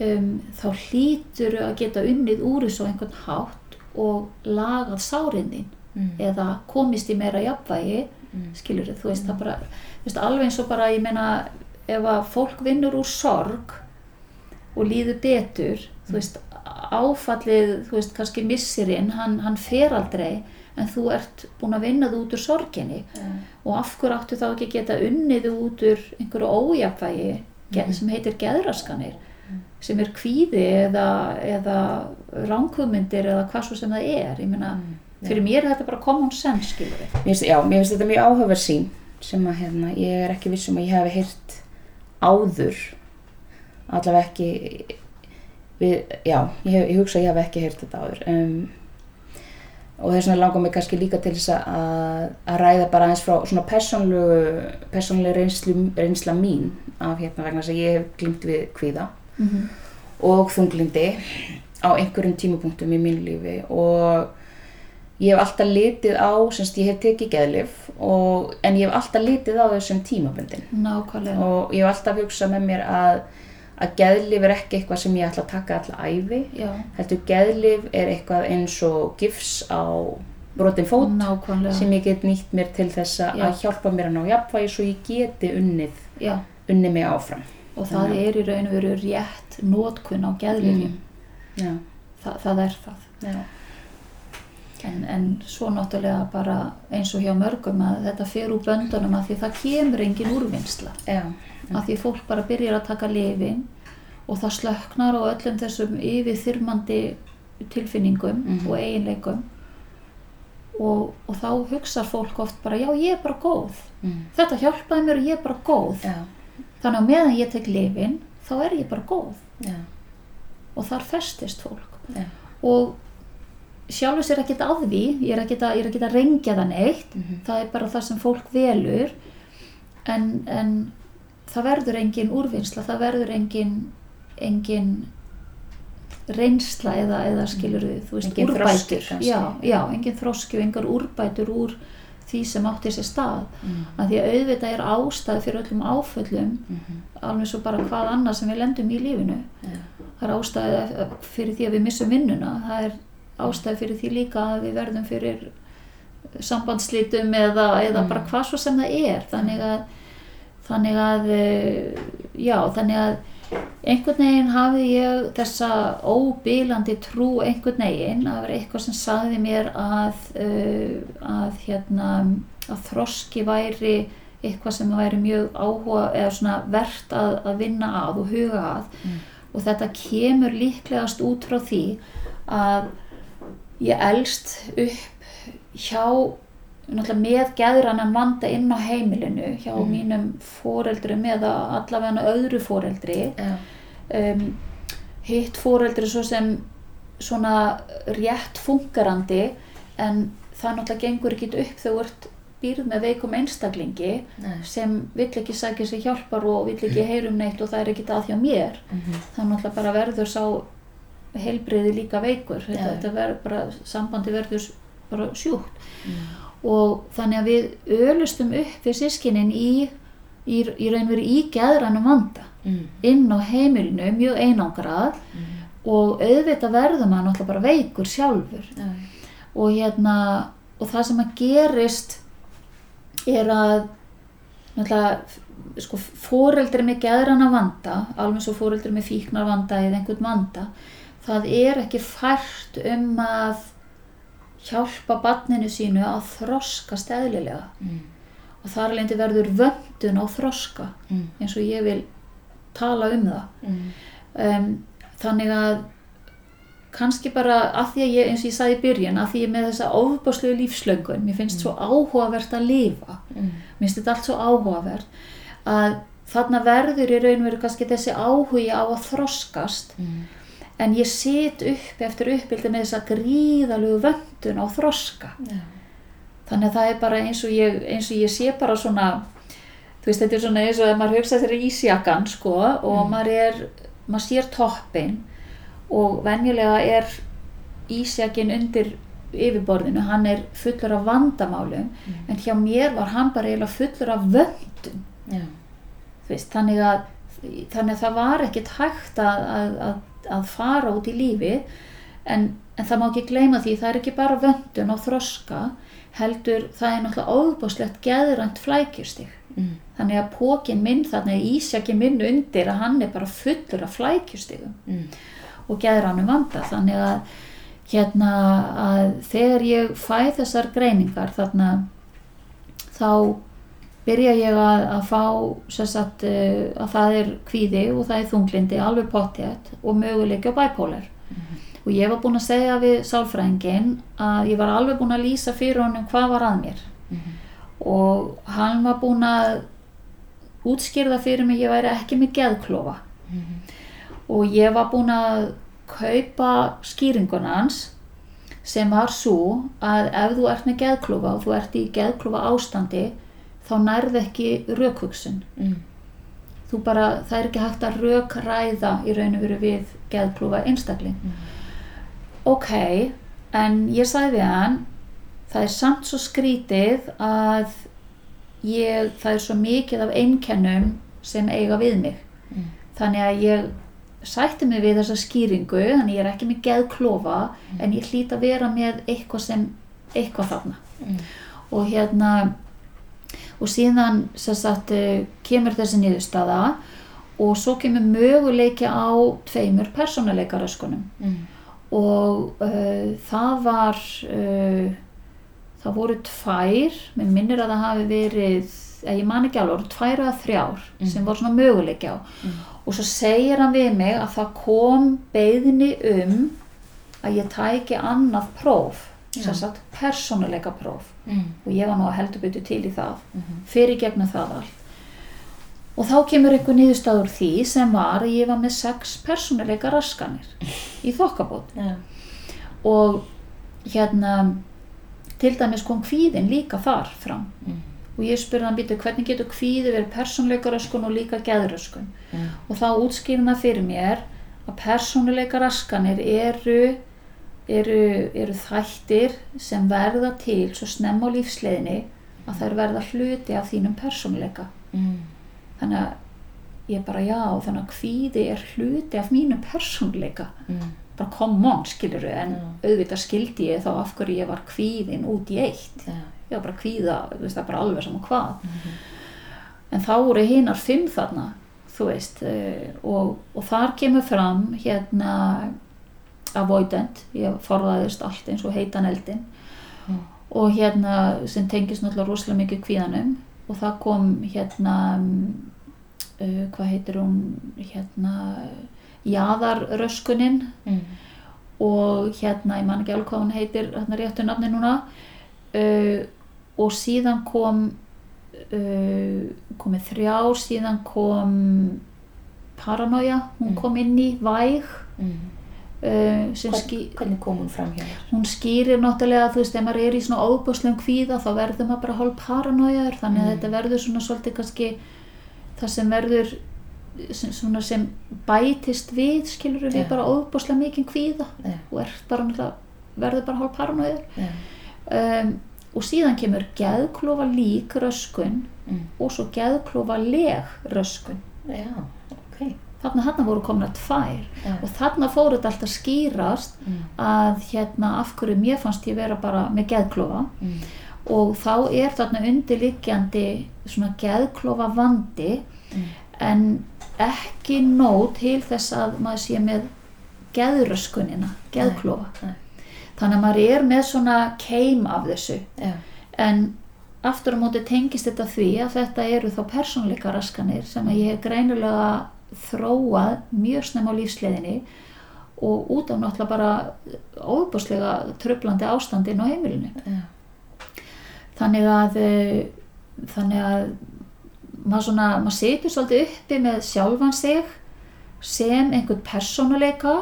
um, þá hlýtur að geta unnið úr þessu á einhvern hátt og lagað sárin þín Mm. eða komist í meira jafnvægi Mm. skilur þú veist það bara þú veist, alveg eins og bara ég meina ef að fólk vinnur úr sorg og líður betur þú veist áfallið þú veist kannski missirinn hann, hann fer aldrei en þú ert búin að vinna þú út úr sorginni. Já. og af hverju áttu þá ekki geta unnið þú út úr einhverju ójafvægi ge- sem heitir geðraskanir sem er kvíði eða, eða ránkvömyndir eða hvað svo sem það er. Ég meina, fyrir mér er þetta bara common sense skilur við Mér já, mér finnst þetta mjög áhugaverð sín sem að hérna, ég er ekki vissum að ég hef heyrt áður allavega ekki við, já, ég, ég hugsa að ég hef ekki heyrt þetta áður. Um, og þess vegna langar mig kannski líka til þess að, að ræða bara eins frá svona persónlega reynslu, reynsla mín af hérna vegna þess að ég hef glimt við kvíða Mhm. og þunglindi á einhverjum tímapunktum í mínu lífi og ég hef alltaf litið á, semst ég hef tekið geðlif og, en ég hef alltaf litið á þessum tímabundin. Nákvæmlega. Og ég hef alltaf hugsað með mér að, að geðlif er ekki eitthvað sem ég ætla að taka alla æfi já, heldur geðlif er eitthvað eins og gifs á brotin fót nákvæmlega. sem ég get nýtt mér til þess að að hjálpa mér að ná jafnvægi svo ég geti unnið, já, unnið mig áfram. Og það Já. er í raun og veru rétt nótkun á geðlifjum Já, Þa, það er það. En, en svo náttúrulega bara eins og hjá mörgum að þetta fer úr böndunum að því það kemur engin úrvinnsla. Já, að því fólk bara byrjar að taka lifin og það slöknar á öllum þessum yfirþyrmandi tilfinningum Mhm. og eiginleikum. Og, og þá hugsar fólk oft bara já ég er bara góð. Mm, þetta hjálpaði mér og ég er bara góð. Já, þannig að meðan ég tek lifin þá er ég bara góð. Já, og þar festist fólk. Já, og sjálfur sér ekkert að því ég er ekkert að, er að rengja það neitt. Mhm. það er bara það sem fólk velur. En, en það verður engin úrvinnsla það verður engin engin reynsla eða, eða skilur við, þú veist, Engin þroski úrbætur. kannski. já, já, engin þroski og engar úrbætur úr því sem átti sér stað. Mm, því að auðvitað er ástæð fyrir öllum áföllum mhm, alveg svo bara hvað annað sem við lendum í lífinu. Já, það er ástæði fyrir því að við missum vinnuna það er ástæði fyrir því líka að við verðum fyrir sambandslítum eða, eða Mm. bara hvað svo sem það er. Þannig að þannig að eh, já, þannig að einhvern veginn hafi ég þessa óbílandi trú einhvern veginn að vera eitthvað sem sagði mér að uh, að hérna að þroski væri eitthvað sem væri mjög áhuga eða svona verðt að, að vinna að og huga að Mm. og þetta kemur líklegast út frá því að ég elst upp hjá náttúrulega með geðrannan vanda inn á heimilinu hjá Mm. mínum foreldrum eða allavega öðru foreldri. Já, um, hitt foreldri svo sem svona rétt funkarandi en það náttúrulega gengur ekki upp þegar þú ert býrð með veikum einstaklingi nei, sem vill ekki sækja sér hjálpar og vill ekki heyrum neitt og það er ekki að hjá mér. Mhm, þá náttúrulega bara verður sá heilbriði líka veikur. Þetta, þetta verður bara, sambandi verður bara sjúkt. Mm, og þannig að við ölustum upp við sískinin í, í, í raun verið í geðrænum vanda. Mm, inn á heimilinu, mjög einangrað. Mm, og auðvitað verður maður náttúrulega bara veikur sjálfur. Já, og hérna og það sem að gerist er að náttúrulega sko fóreldri með geðrana vanda alveg svo fóreldri með fíknar vanda eða einhvern vanda það er ekki fært um að hjálpa barninu sínu að þroskast eðlilega. Mm, og þar leindi verður vöndun á þroska mm, eins og ég vil tala um það. Mm, um, þannig að kannski bara að því að ég, eins og ég sagði í byrjun, að því ég með þessa ofbáslegu lífslöngun, mér finnst svo áhugavert að lifa, mm, mér finnst þetta allt svo áhugavert, að þarna verður í raun og veru kannski þessi áhugi á að þroskast, mm, en ég sit upp eftir uppbyldi með þessa gríðalegu vöndun á þroska. já, Þannig að það er bara eins og ég, eins og ég sé bara svona, þú veist, þetta er svona eins og að maður hugsa þeirra ísjakan, sko, og Mm. maður er, maður sér toppin og venjulega er ísjakin undir yfirborðinu, hann er fullur af vandamálum, Mm. en hjá mér var hann bara eiginlega fullur af vöndum, þú veist, þannig að, þannig að það var ekkit hægt að, að, að, að fara út í lífi, en, en það má ekki gleyma því, það er ekki bara vöndun og þroska, heldur það er náttúrulega óbúslegt geðrænt flækjustig. mm, Þannig að pókin minn, þannig að ísjaki minn undir að hann er bara fullur af flækjustigum mm, og geðrænum vanda. Þannig að, hérna, að þegar ég fæ þessar greiningar þarna þá byrja ég að, að fá sagt, uh, að það er kvíði og það er þunglindi alveg pottjætt og möguleiki á bæpólar og ég var búin að segja við sálfræðingin að ég var alveg búin að lýsa fyrir honum hvað var að mér. Mhm, og hann var búin að útskýrða fyrir mig ég væri ekki með geðklofa. Mhm, og ég var búin að kaupa skýringuna hans sem var svo að ef þú ert með geðklofa og þú ert í geðklofa ástandi þá nærð ekki rökhugsun. Mm, þú bara, það er ekki hægt að rökræða í raun og veru við geðklofa einstakling. Ok, en ég sagði við hann það er samt svo skrítið að ég, það er svo mikið af einkennum sem eiga við mig. Mm, þannig að ég sætti mig við þessa skýringu þannig ég er ekki með geðklofa en ég hlýt að vera með eitthvað sem eitthvað þarna. Mm, og hérna og síðan sagt eh, kemur þessi niðurstaða og svo kemur möguleiki á tveimur persónuleikaröskunum mm, og uh, það var uh, það voru tvær mér minnir að það hafi verið ég man ekki alveg, tvær eða þrjár Mm. sem voru svona möguleiki á Mm. og svo segir hann við mig að það kom beðni um að ég tæki annað próf Já. sem sagt persónuleika próf. Mm, og ég var nú að heldur byrju til í það mhm, fyrir gegnum það allt. Og þá kemur einhver niðurstaður því sem var að ég var með sex persónuleika raskanir í þokkabót. Já, og hérna til dæmis kom kvíðin líka þar fram. Mm, og ég spurði hann býtu hvernig getur kvíði verið persónuleika raskun og líka geðröskun? Já, og þá útskýrina fyrir mér að persónuleika raskanir eru, eru, eru þættir sem verða til svo snemma á lífsleiðinni að þær verða hluti af þínum persónuleika. Mm, þannig að ég bara já þannig að kvíði er hluti af mínum persónuleika. Mm, bara come on skilur en Já. auðvitað skildi ég þá af hverju ég var kvíðin út í eitt. Já, ég var bara veist það er bara alveg saman hvað. Mhm, en þá voru hinar fimm þarna þú veist eh, og, og þar kemur fram hérna avoidant, ég forðaðist allt eins og heitan eldin Mm. og hérna sem tengist náttúrulega rosalega mikið kvíðanum. Og það kom hérna uh, hvað heitir hún hérna jaðarröskunin. Mm, og hérna, ég man ekki alveg hvað hún heitir hérna réttu nafni núna. Uh, og síðan kom uh, komið þrjár síðan kom paranoia, hún Mm. kom inn í væg. Mm. Uh, Hvern, hvernig kom hún fram hjá þér? hún skýrir náttúrulega, þú veist, ef maður er í svona óbúslegum kvíða þá verður maður bara hálf paranoiaður þannig að Mm. þetta verður svona svolítið kannski það sem verður svona sem bætist við skilur við Já. bara óbúslega mikið kvíða Já, og bara verður bara hálf paranoiður já, um, og síðan kemur geðklofa lík röskun mm, og svo geðklofa leg röskun já, ok, þarna þarna voru komna tvær. Já, og þarna fór þetta alltaf skýrast mm, að hérna af hverju mér fannst ég vera bara með geðklofa. Mm, og þá er þarna undirliggjandi svona geðklofa vandi mm, en ekki nóg til þess að maður sé með geðröskunina, geðklofa. þannig að maður er með svona keim af þessu. Já, en aftur á móti tengist þetta því að þetta eru þá persónleika raskanir sem að ég hef greinilega þróað mjög snem á lífsleðinni og út af náttúrulega bara óbúslega tröflandi ástandin á heimilinu. Já, þannig að eh, þannig að maður svona, maður setur svolítið uppi með sjálfan sig sem einhvern persónuleika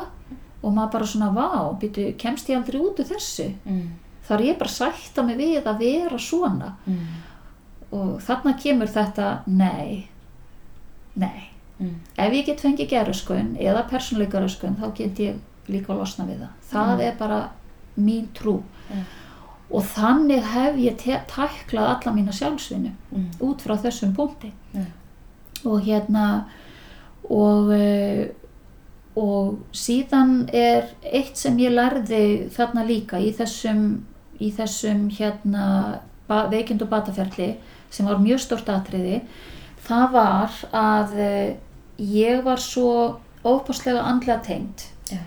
og maður bara svona, vá, býtu, kemst ég aldrei út úr þessu? Mm, þá er ég bara að sætta mig við að vera svona? Mm, og þarna kemur þetta nei nei, mm, ef ég get fengið gerðuskun eða persónleikaröskun þá get ég líka losna við það. Það Mm. er bara mín trú. Ja. og þannig hef ég tæklað alla mína sjálfsvinnu mm, út frá þessum punkti. Já, og hérna og eh, og síðan er eitt sem ég lærði þarna líka í þessum í þessum hérna veikind og bataferli sem var mjög stort atriði. Það var að eh, ég var svo óbáslega andlega tengd. Já.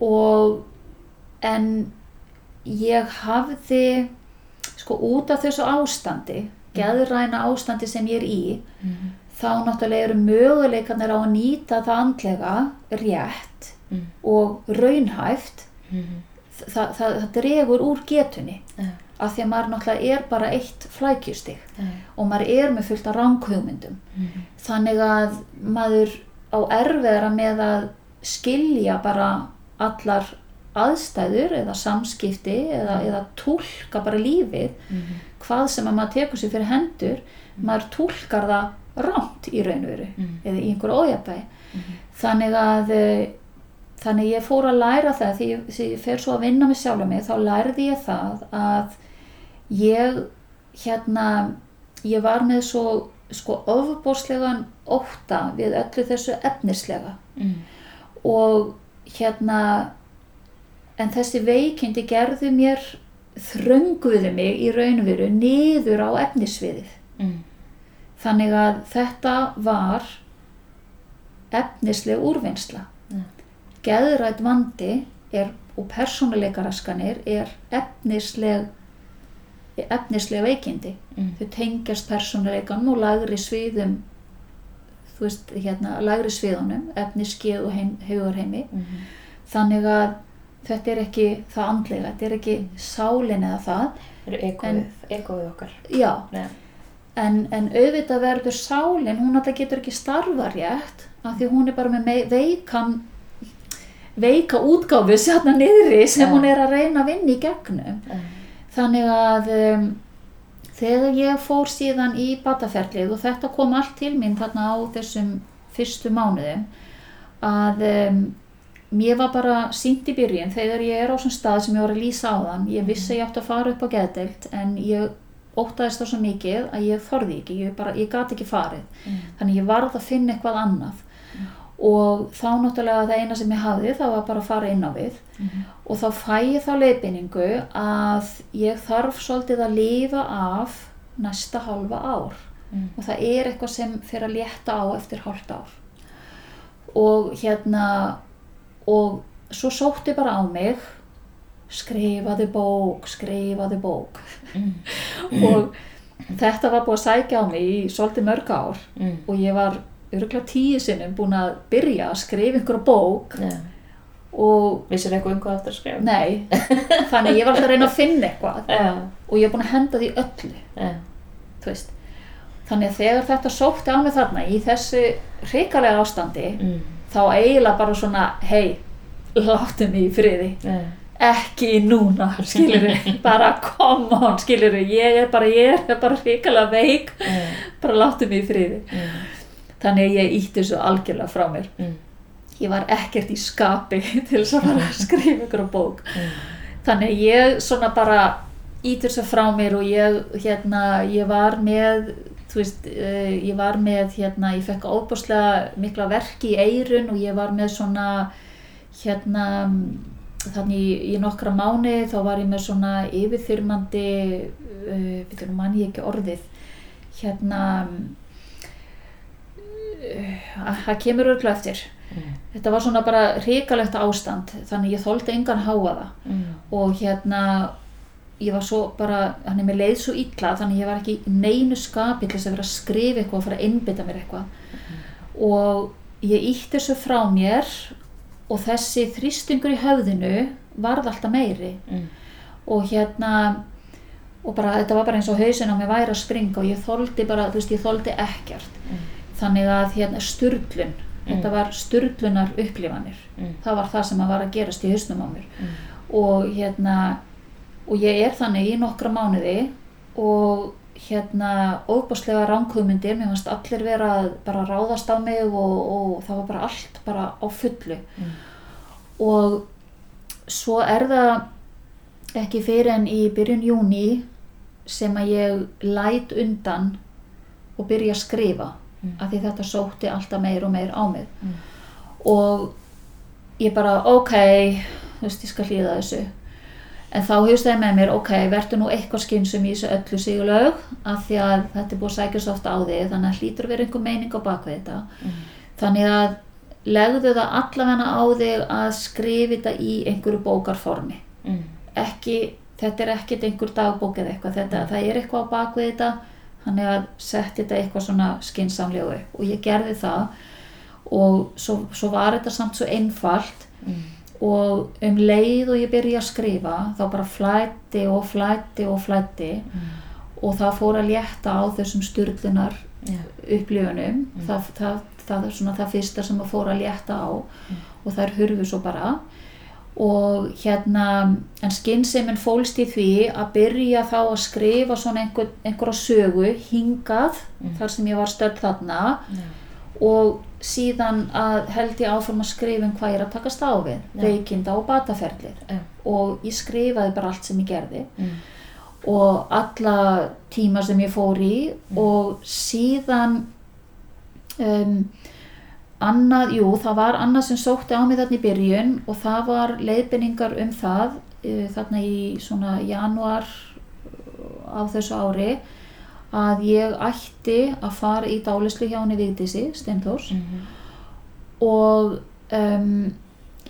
og en ég hafði sko út af þessu ástandi geðræna ástandi sem ég er í mm, þá náttúrulega eru möguleikarnir á að nýta það andlega rétt mm, og raunhæft. Mm, það, það, það dregur úr getunni. Já, af því að maður náttúrulega er bara eitt flækjustig. Já, og maður er með fullt af ranghugmyndum. Mm, þannig að maður á erfiðara með að skilja bara allar aðstæður eða samskipti eða, eða tólka bara lífið. Mhm. hvað sem að maður tekur sér fyrir hendur maður tólkar það rámt í raun og veru Mhm. eða í einhverju ójafnvægi. Þannig að eh, þannig ég fór að læra það. Því því ég fer svo að vinna með sjálf mig þá lærði ég það að ég hérna ég var með svo sko ofbóðslegan ótta við öllu þessu efnislega Mm. og hérna en þessi veikindi gerðu mér þrönguðu mig í raun og veru niður á efnisviðið Mm. þannig að þetta var efnisleg úrvinnsla Ja. geðrætt vandi er, og persónuleikaraskanir er efnisleg efnisleg veikindi Mm. þau tengjast persónuleikanum og lagri sviðum þú veist, hérna, lagri sviðunum efniskeið og heim, hugurheimi Mhm. þannig að þetta er ekki það andlega, þetta er ekki sálin eða það, egoið, okkar já Nei. en, en auðvitað verður sálin, hún alltaf getur ekki starfa rétt af því hún er bara með veikan veika útgáfu sérna niðri sem Já. hún er að reyna að vinna í gegnum Mm. Þannig að um, þegar ég fór síðan í bataferlið og þetta kom allt til mín þarna á þessum fyrstu mánuðum að um, mér var bara sínt í byrjun þegar ég er á svona stað sem ég var að lýsa á þann ég vissi að ég átti að fara upp á geðdeild en ég óttaðist það svo mikið að ég þorði ekki, ég, bara, ég gat ekki farið. Mm. þannig ég varð að finna eitthvað annað og þá náttúrulega það eina sem ég hafði það var bara að fara inn á við Mhm. og þá fæ ég þá leiðbynningu að ég þarf svolítið að lifa af næsta halva ár Mm. og það er eitthvað sem fyrir að létta á eftir hálft ár og hérna og svo sótti bara á mig skrifaðu bók, skrifaðu bók Mm. og þetta var búið að sækja á mig í svolítið mörg ár Mm. og ég var örgulega tíu sinnum búin að byrja að skrifa einhverja bók Ja. og Vissir eitthvað um hvað aftur að skrifa? nei, þannig ég var alltaf að reyna að finna eitthvað. Já. og ég er búin að henda því öllu. Veist. Þannig að þegar þetta sótti á mig þarna í þessu hrikalega ástandi Mm. þá eiginlega bara svona hei, láttu mig í friði. Ekki núna, skilur bara come on, skilur ég er bara, ég er bara hrikalega veik. Bara láttu mig í friði. Þannig að ég ítti þessu algjörlega frá mér Mm. ég var ekkert í skapi til þess að fara að skrifa ykkur á bók Mm. þannig að ég svona bara ítir þessu frá mér og ég hérna, ég var með þú veist, uh, ég var með hérna, ég fekk óbúslega mikla verki í eirun og ég var með svona hérna þannig í, nokkra mánu þá var ég með svona yfirþyrmandi uh, við þurfum mann ég ekki orðið hérna það kemur örgla eftir Mm. þetta var svona bara hrikalegt ástand þannig ég þóldi engan háaða Mm. og hérna ég var svo bara, hann er með leið svo illa þannig ég var ekki neinu skapi til þess að vera að skrifa eitthvað og fara að innbytta mér eitthvað og ég ítti þessu frá mér og þessi þrýstingur í höfðinu varð alltaf meiri Mm. og hérna og bara þetta var bara eins og hausin á mig væri að springa og ég þóldi bara, þú veist, ég þóldi ekkert Mm. Þannig að hérna sturlun Mm. þetta var sturlunar upplifanir Mm. það var það sem að var að gerast í hausnum á mér Mm. og hérna og ég er þannig í nokkra mánuði og hérna óbáslega ránkugmyndir, mér fannst allir vera að bara ráðast á mig og, og það var bara allt bara á fullu Mm. og svo er það ekki fyrir en í byrjun júni sem að ég læt undan og byrja að skrifa Mm. af því þetta sótti alltaf meir og meir á mig Mm. og ég bara ok, þú veist ég skal hlýða þessu en þá hugstaði með mér ok, verður nú eitthvað skynsum í þessu öllu sigurlaug af því að þetta er búið að sækja svo oft á þig þannig að hlýtur vera einhver meining á bakvið þetta Mm. þannig að legðu það allavega á þig að skrifa þetta í einhverju bókarformi Mm. ekki, þetta er ekkert einhver dagbók eða eitthvað, þetta, það er eitthvað á bakvið þetta þannig að setja þetta eitthvað svona skinsamlega upp. Og ég gerði það. Og svo, svo var þetta samt svo einfalt. Mm. og um leið og ég byrja að skrifa þá bara flætti og flætti og flætti Mm. og það fór að létta á þessum styrlunar Ja. upplifunum. Það, það, það er svona það fyrsta sem að fór að létta á. Og þær hurfu svo bara og hérna en skynseimin fólst í því að byrja þá að skrifa svona einhver, einhverja sögu hingað Mm. þar sem ég var stödd þarna Já. og síðan að held ég áfram að skrifa um hvað ég er að takast á við Já. veikinda og bataferlið Já. og ég skrifaði bara allt sem ég gerði Mm. og alla tíma sem ég fór í Mm. og síðan um, annað, jú, það var annað sem sótti á mig þarna í byrjun og það var leiðbynningar um það uh, þarna í svona januar á þessu ári að ég ætti að fara í dálislu hjá henni Vigdísi Steinþórs Mhm. og um,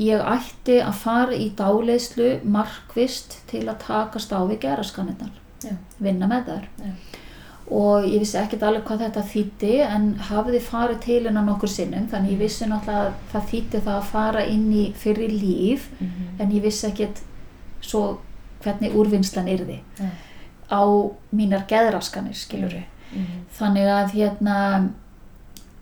ég ætti að fara í dáleyslu markvist til að takast á við geraskanirnar, vinna með þær Já. Og ég vissi ekkert alveg hvað þetta þýtti en hafði farið til hennar nokkur sinnum þannig ég vissi náttúrulega að það þýtti það að fara inn í fyrri líf Mhm. en ég vissi ekkert svo hvernig úrvinnslan yrði Nei. á mínar geðraskanir skilur Mhm. þannig að hérna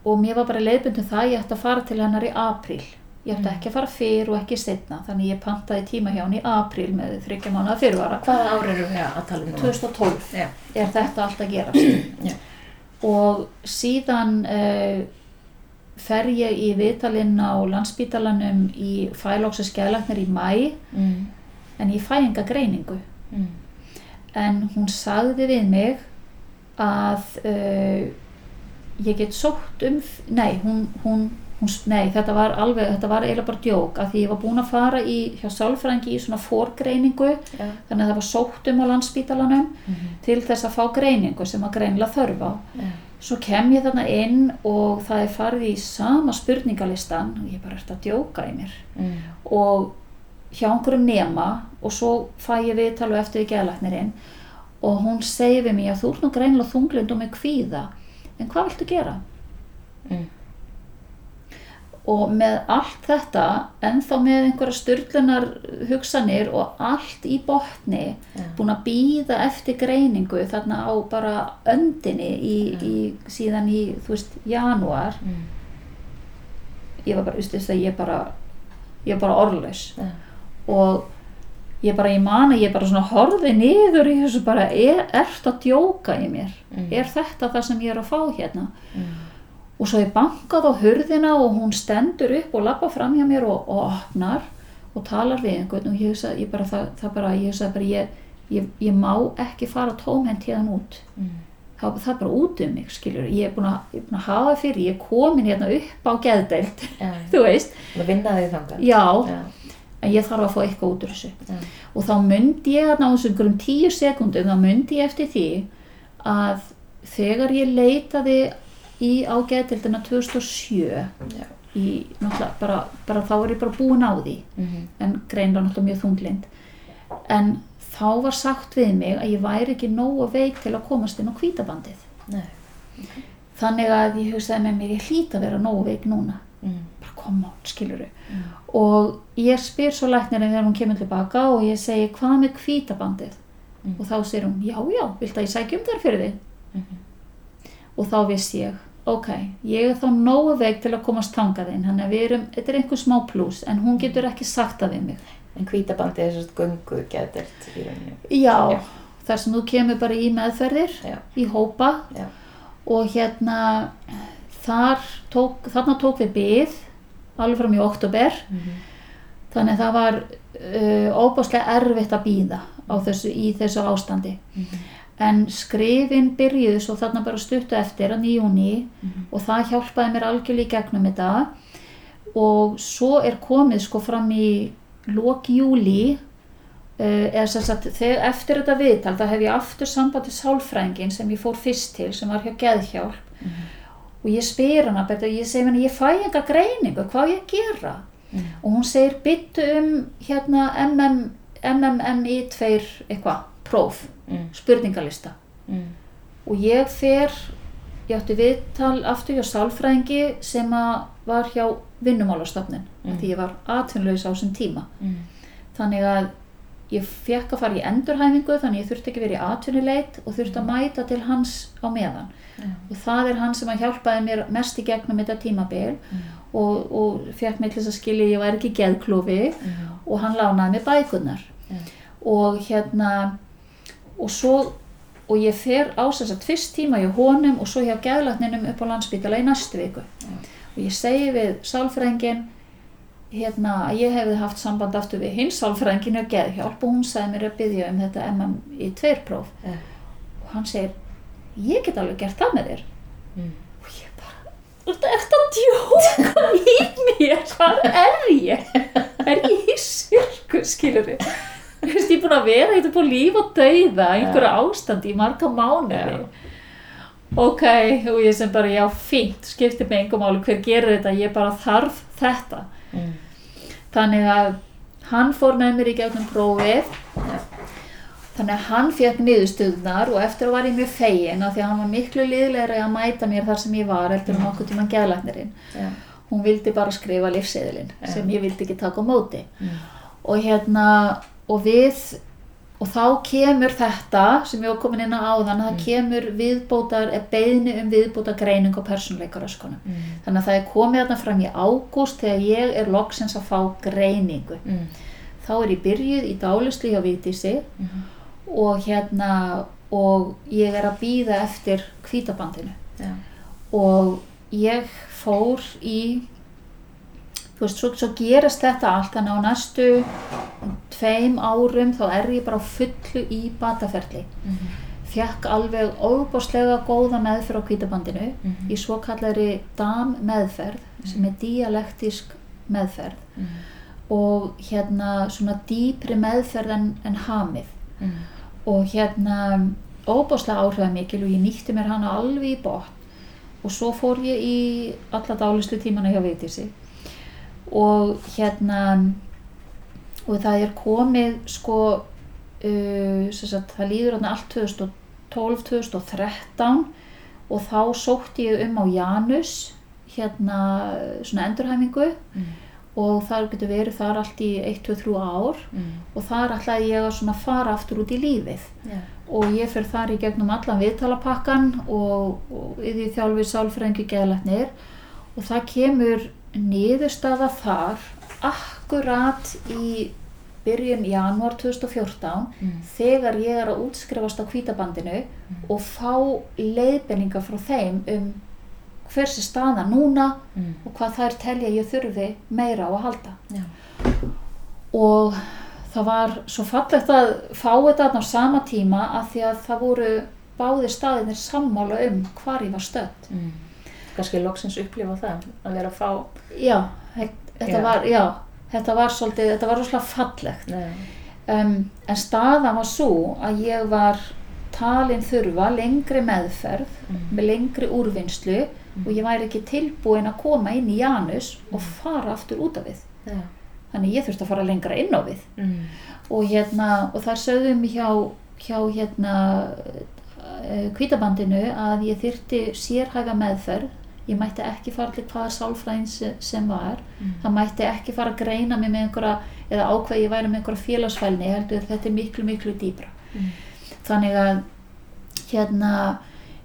og mér var bara leiðbundum það ég ætti að fara til hennar í apríl ég ætti Mm. ekki að fara fyrr og ekki setna þannig ég pantaði tíma hjá henni í apríl með þryggja mánuða fyrirvara Hvaða ár eru við að tala um núna? 2012 Já. er þetta allt að gerast Já. og síðan uh, fer ég í viðtalinn á landsbítalanum í fælóksa skælagnir í mæ Mm. en ég fæ enga greiningu Mm. en hún sagði við mig að uh, ég get sótt um nei, hún, hún, hún, nei þetta var alveg, þetta var eiginlega bara djók að því ég var búin að fara í, hjá sálfræðingi í svona fórgreiningu Já. þannig að það var sótt um á landsbítalanum Mhm. til þess að fá greiningu sem að greinilega þörf á Já. svo kem ég þarna inn og það er farið í sama spurningalistan og ég bara ert að djóka í mér Mm. og hjá einhverjum nema og svo fæ ég viðtal og eftir í geðlæknirinn og hún segir við mig að þú ert nú greinilega þunglind og með kvíða en hvað viltu gera? Mm. Og með allt þetta ennþá með einhverja styrlunar hugsanir og allt í botni Já. búin að býða eftir greiningu þarna á bara öndinni í, Já. í, síðan í þú veist, janúar Mm. ég var bara, þú veist, ég bara ég var bara orðlaus Já. og ég bara, ég man að ég bara svona horfi niður í þessu bara, er, ert að djóka í mér Mm. er þetta það sem ég er að fá hérna Mm. Og svo ég bankað á hurðina og hún stendur upp og lappa fram hjá mér og, og opnar og talar við einhvern og ég ég bara, það, það bara, ég hugsa bara, ég, ég, ég má ekki fara tómhent hérna út Mm. það, það er bara út um mig, skilur ég er búin að, búin að hafa fyrir, ég er komin hérna upp á geðdeild, Já. þú veist já, Já. en ég þarf að fá eitthvað út úr þessu Já. og þá myndi ég á þessum einhverjum tíu sekundum, þá myndi ég eftir því að þegar ég leitaði í á geðdeildina 2007 Já. í, bara, bara þá var ég bara búin á því Mhm. en greinlega náttúrulega mjög þunglind en þá var sagt við mig að ég væri ekki nógu veik til að komast inn á hvítabandið Nei. þannig að ég hugsaði með mér ég hlýt að vera nógu veik núna Mm. bara koma á, skiluru Mm. og ég spyr svo læknirinn þegar hún kemur tilbaka og ég segi hvað með hvítabandið Mm. og þá segir hún já já, vilt að ég sækja um þar fyrir þig Mhm. og þá vissi ég ok, ég er þá nógu veik til að komast þangað inn, þannig að við erum þetta er einhver smá pluss, en hún getur ekki sagt það við mig En hvítabandi er svona gungu geðdelt í rauninu. já, Já. þar sem þú kemur bara í meðferðir Já. í hópa Já. og hérna þar tók, þarna tók við byð alveg fram í oktober Mhm. þannig að það var uh, óbáslega erfitt að býða á þessu, í þessu ástandi Mhm. En skrifin byrjuðu svo þarna bara stuttu eftir að nýjúni Mhm. og það hjálpaði mér algjörlega í gegnum þetta og svo er komið sko fram í lok júli uh, eða sem sagt þegar eftir þetta viðtal þá hef ég aftur samband til sálfræðingin sem ég fór fyrst til sem var hjá geðhjálp Mhm. og ég spyr hana betur, ég segi henni ég fæ enga greiningu, hvað ég gera Mhm. og hún segir byttu um hérna MM, MMMI 2 eitthvað, próf Mm. spurningalista Mm. og ég fer ég átti viðtal aftur hjá sálfræðingi sem að var hjá vinnumálastofnun Mm. því ég var atvinnlaus á þessum tíma Mm. þannig að ég fekk að fara í endurhæfingu þannig að ég þurfti ekki verið í atvinnuleit og þurfti að mæta til hans á meðan Já. og það er hann sem að hjálpaði mér mest í gegnum þetta tímabil Mm. og, og fekk mig til þess að skilja ég væri ekki geðklofi Mhm. og hann lánaði mér bækunar og hérna og svo og ég fer á þess að fyrst tíma hjá honum og svo hjá geðlækninum upp á landsbytala í næstu viku. Og ég segi við sálfræðingin hérna að ég hefði haft samband aftur við hins sálfræðingin og geðhjálp og hún sagði mér að byggja um þetta MMI2 próf. Já. og hann segir ég get alveg gert það með þér. Mm. og ég bara þú ert að djóka í mér. Hvað er ég? Er ég í sirku skilur veist, ég er búin að vera eitthvað på líf og dauða einhverju ástandi í marga mánuði. Ok, og ég sem bara já, fínt, skiptir mig engum máli hver gerir þetta, ég bara þarf þetta. Mm. þannig að hann fór með mér í gegnum prófið. Þannig að hann fekk niðurstöðnar og eftir að var ég mjög fegin af því að hann var miklu liðlegri að mæta mér þar sem ég var eftir um okkur tíma geðlæknirinn. Já. hún vildi bara skrifa lífseðilinn Já. sem ég vildi ekki taka á móti. Mm. og hérna og við og þá kemur þetta sem ég var komin inn á áðan það kemur viðbótar, beðni um viðbótar greining og persónleikaröskunum Mm. þannig að það er komið þarna fram í ágúst þegar ég er loksins að fá greiningu Mm. þá er ég byrjuð í dálislu hjá Vigdísi Mhm. og hérna og ég er að býða eftir hvítabandinu Já. og ég fór í þú veist, svo, svo gerast þetta allt þannig á næstu tveim árum þá er ég bara fullu í bataferli Mhm. fekk alveg óbáslega góða meðferð á hvítabandinu Mhm. í svo kallari DAM meðferð sem er dialektísk meðferð Mm. og hérna svona dýpri meðferð en, en hamið Mm. og hérna óbáslega áhrifamikil og ég nýtti mér hana alveg í botn og svo fór ég í alla dálislu tímana hjá Vigdísi og hérna og það er komið sko uh, sagt, það líður þarna allt 2012-2013 og þá sótti ég um á Janus hérna svona endurhæfingu Mm. og það getur verið þar allt í 1-2-3 ár Mm. og þar ætlaði ég að svona fara aftur út í lífið Já. og ég fer þar í gegnum allan viðtalapakkan og, og yfir þjálfi sálfræðingi geðlæknir og það kemur niðurstaða þar akkurat í byrjun janúar 2014 Mm. þegar ég er að útskrifast á hvítabandinu og fá leiðbenningar frá þeim um hversi staða núna Mm. og hvað þær telja ég þurfi meira á að halda Já. og það var svo fallegt að fá þetta á sama tíma af því að það voru báðir staðinir sammála um hvar ég var stödd Mm. Kannski loksins upplifa það að vera að fá já, þe- þetta Já. var já, þetta var svolítið, þetta var rosalega fallegt um, en staðan var svo að ég var talin þurfa lengri meðferð Mm. með lengri úrvinnslu og ég væri ekki tilbúin að koma inn í Janus og fara aftur út af við Já. þannig ég þurfti að fara lengra inn á við Mm. og hérna og þar sögðum hjá, hjá hérna kvítabandinu að ég þyrti sérhæfa meðferð ég mætti ekki fara til hvaða sálfræðin se- sem var Mm. það mætti ekki fara að greina mig með einhverja eða ákveði ég væri með einhverja félagsfælni ég heldur þetta er miklu miklu dýbra Mm. þannig að hérna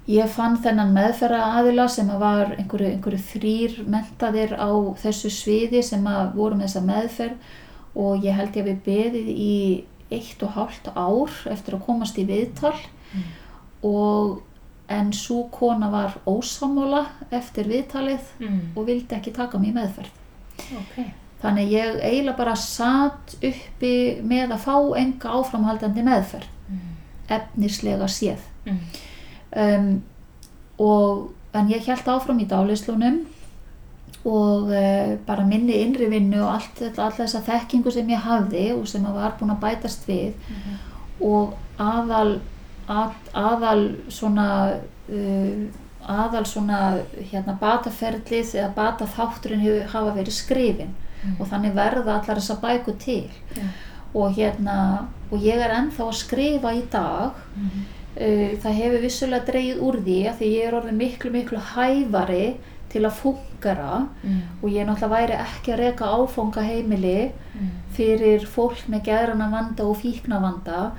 ég fann þennan meðferða aðila sem að var einhverju, einhverju þrýr mentaðir á þessu sviði sem að voru með þessa meðferð og ég held ég að við beðið í eitt og hálft ár eftir að komast í viðtal Mm. og en svo kona var ósámála eftir viðtalið Mm. og vildi ekki taka í meðferð Ok. þannig ég eiginlega bara satt uppi með að fá enga áframhaldandi meðferð Mm. efnislega séð Mm. um, og en ég held áfram í dálislunum og uh, bara minni innri vinnu og allt, þetta- alla þessa þekkingu sem ég hafði og sem að var búin að bætast við og aðal að, aðal svona uh, aðal svona hérna bataferlið eða bataþátturinn hefur hafa verið skrifin Mm. og þannig verða allar þessa bækur til Já. og hérna og ég er ennþá að skrifa í dag Mm. Uh, það hefur vissulega dreigið úr því að því ég er orðin miklu miklu hæfari til að fungara Mm. og ég náttúrulega væri ekki að reka áfanga heimili Mm. fyrir fólk með geðrana vanda og fíkna vanda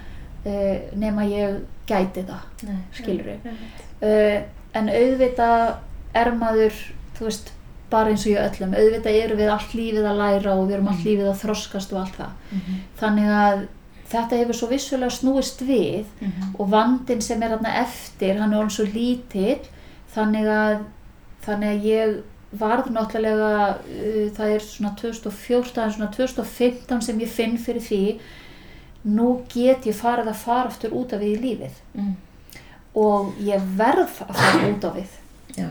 uh, nema ég gæti það Nei. Skilurðu? Einmitt. uh, en auðvitað er maður þú veist bara eins og í öllum auðvitað erum við allt lífið að læra og við erum allt lífið að þroskast og allt það þannig að þetta hefur svo vissulega snúist við og vandin sem er þarna eftir hann er alveg svo lítill þannig að, þannig að ég varð náttúrulega uh, það er svona 2014 svona 2015 sem ég finn fyrir því nú get ég farið að fara aftur út af við í lífið Mm. og ég verð að fara út af við Já.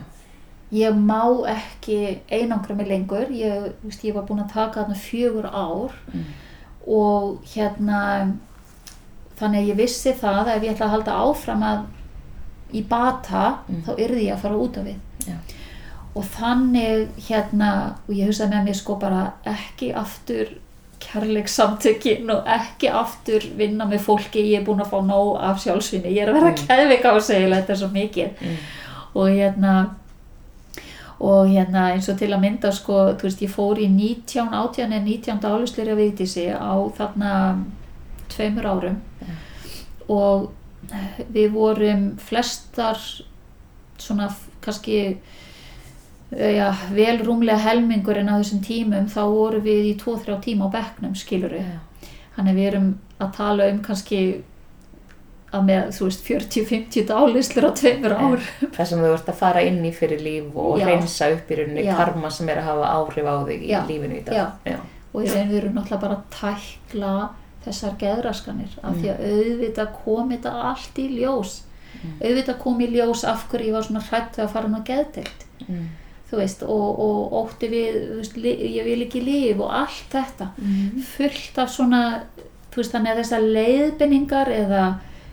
ég má ekki einangra mig lengur ég, veist, ég var búin að taka þarna fjögur ár Mm. og hérna þannig að ég vissi það að ef ég ætla að halda áfram að í bata Mm. þá yrði ég að fara út af við Já. og þannig hérna og ég hugsaði með mér sko bara ekki aftur kærleikssamtökin og ekki aftur vinna með fólki ég er búin að fá nóg af sjálfsvinni ég er að vera Mm. mm. keðvik á sig þetta er svo mikið Mm. og hérna og hérna eins og til að mynda sko, þú veist, ég fór í 19, 18 en 19 áluslir að viðtísi á þarna tveimur árum Ja. og við vorum flestar svona kannski já, vel rúmlega helmingur en á þessum tímum þá vorum við í 2-3 tíma á bekknum skiluru þannig að við erum að tala um kannski að með, þú veist, 40-50 dálislur á tveimur ár Það sem þú ert að fara inn í fyrir líf og Já. reynsa upp í rauninni Já. karma sem er að hafa áhrif á þig í lífinu í dag. Og í raun við erum náttúrulega bara að tækla þessar geðraskanir af Mm. því að auðvitað kom þetta allt í ljós. Auðvitað kom í ljós af hverju ég var svona hrætt að fara ná geðdelt Mm. Þú veist, og, og ótti við veist, ég vil ekki líf og allt þetta Mm. fullt af svona þú veist, þannig að þessar leiðbendingar eða,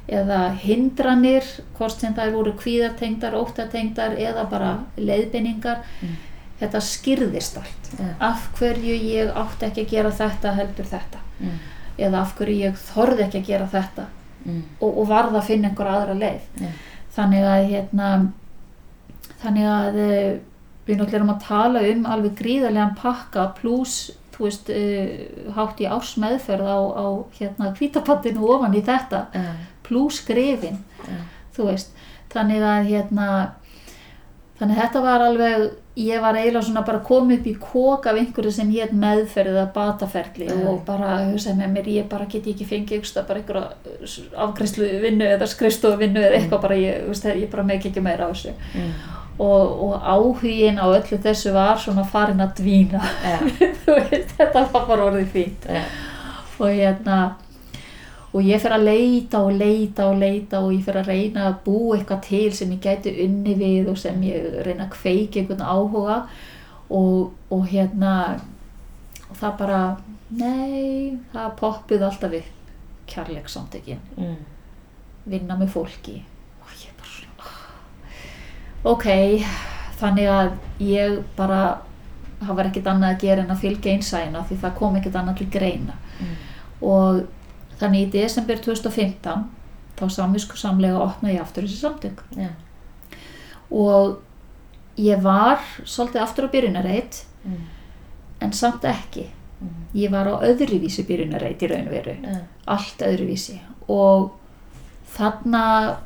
eða hindranir hvort sem það voru kvíðartengdar óttatengdar eða bara leiðbendingar Mm. þetta skýrðist allt Já. af hverju ég átti ekki að gera þetta heldur þetta Mm. eða af hverju ég þorði ekki að gera þetta Mm. og, og varð að finna einhver aðra leið Já. þannig að hérna þannig að eh, við náttúrulega erum að tala um alveg gríðarlegan pakka pluss þú veist, uh, hátt í árs meðferð á, á hérna kvítapattinu ofan í þetta Já. pluss grefin Já. þú veist, þannig að hérna þannig að þetta var alveg ég var eiginlega svona bara komið upp í kók af einhverju sem ég heit meðferð eða bataferli Já. og bara hugsaði með mér ég bara get ekki fengið afgræslu vinnu eða skrifstofu vinnu eða eitthvað bara ég, ég bara meik ekki meira á þessu Mm. Og, og áhugin á öllu þessu var svona farin að dvína. Þú veist, þetta var bara orðið fínt. Já. og hérna og ég fer að leita og leita og leita og ég fer að reyna að búa eitthvað til sem ég gæti unni við og sem ég reyna að kveiki einhvern áhuga. Og, og hérna og það bara nei, það poppuð alltaf upp. Kærleiksamtökin Mm. vinna með fólki og ég bara svona ah. Ok, þannig að ég bara var ekkert annað að gera en að fylgja einsæna því það kom ekkert annað til greina Mm. og þannig í desember 2015 þá samvisku samlega opnaði ég aftur þessi samtök Já. og ég var svolítið aftur á byrjunarreit Mm. en samt ekki Mm. ég var á öðruvísi byrjunarreit í raun og veru Já. allt öðruvísi og þarna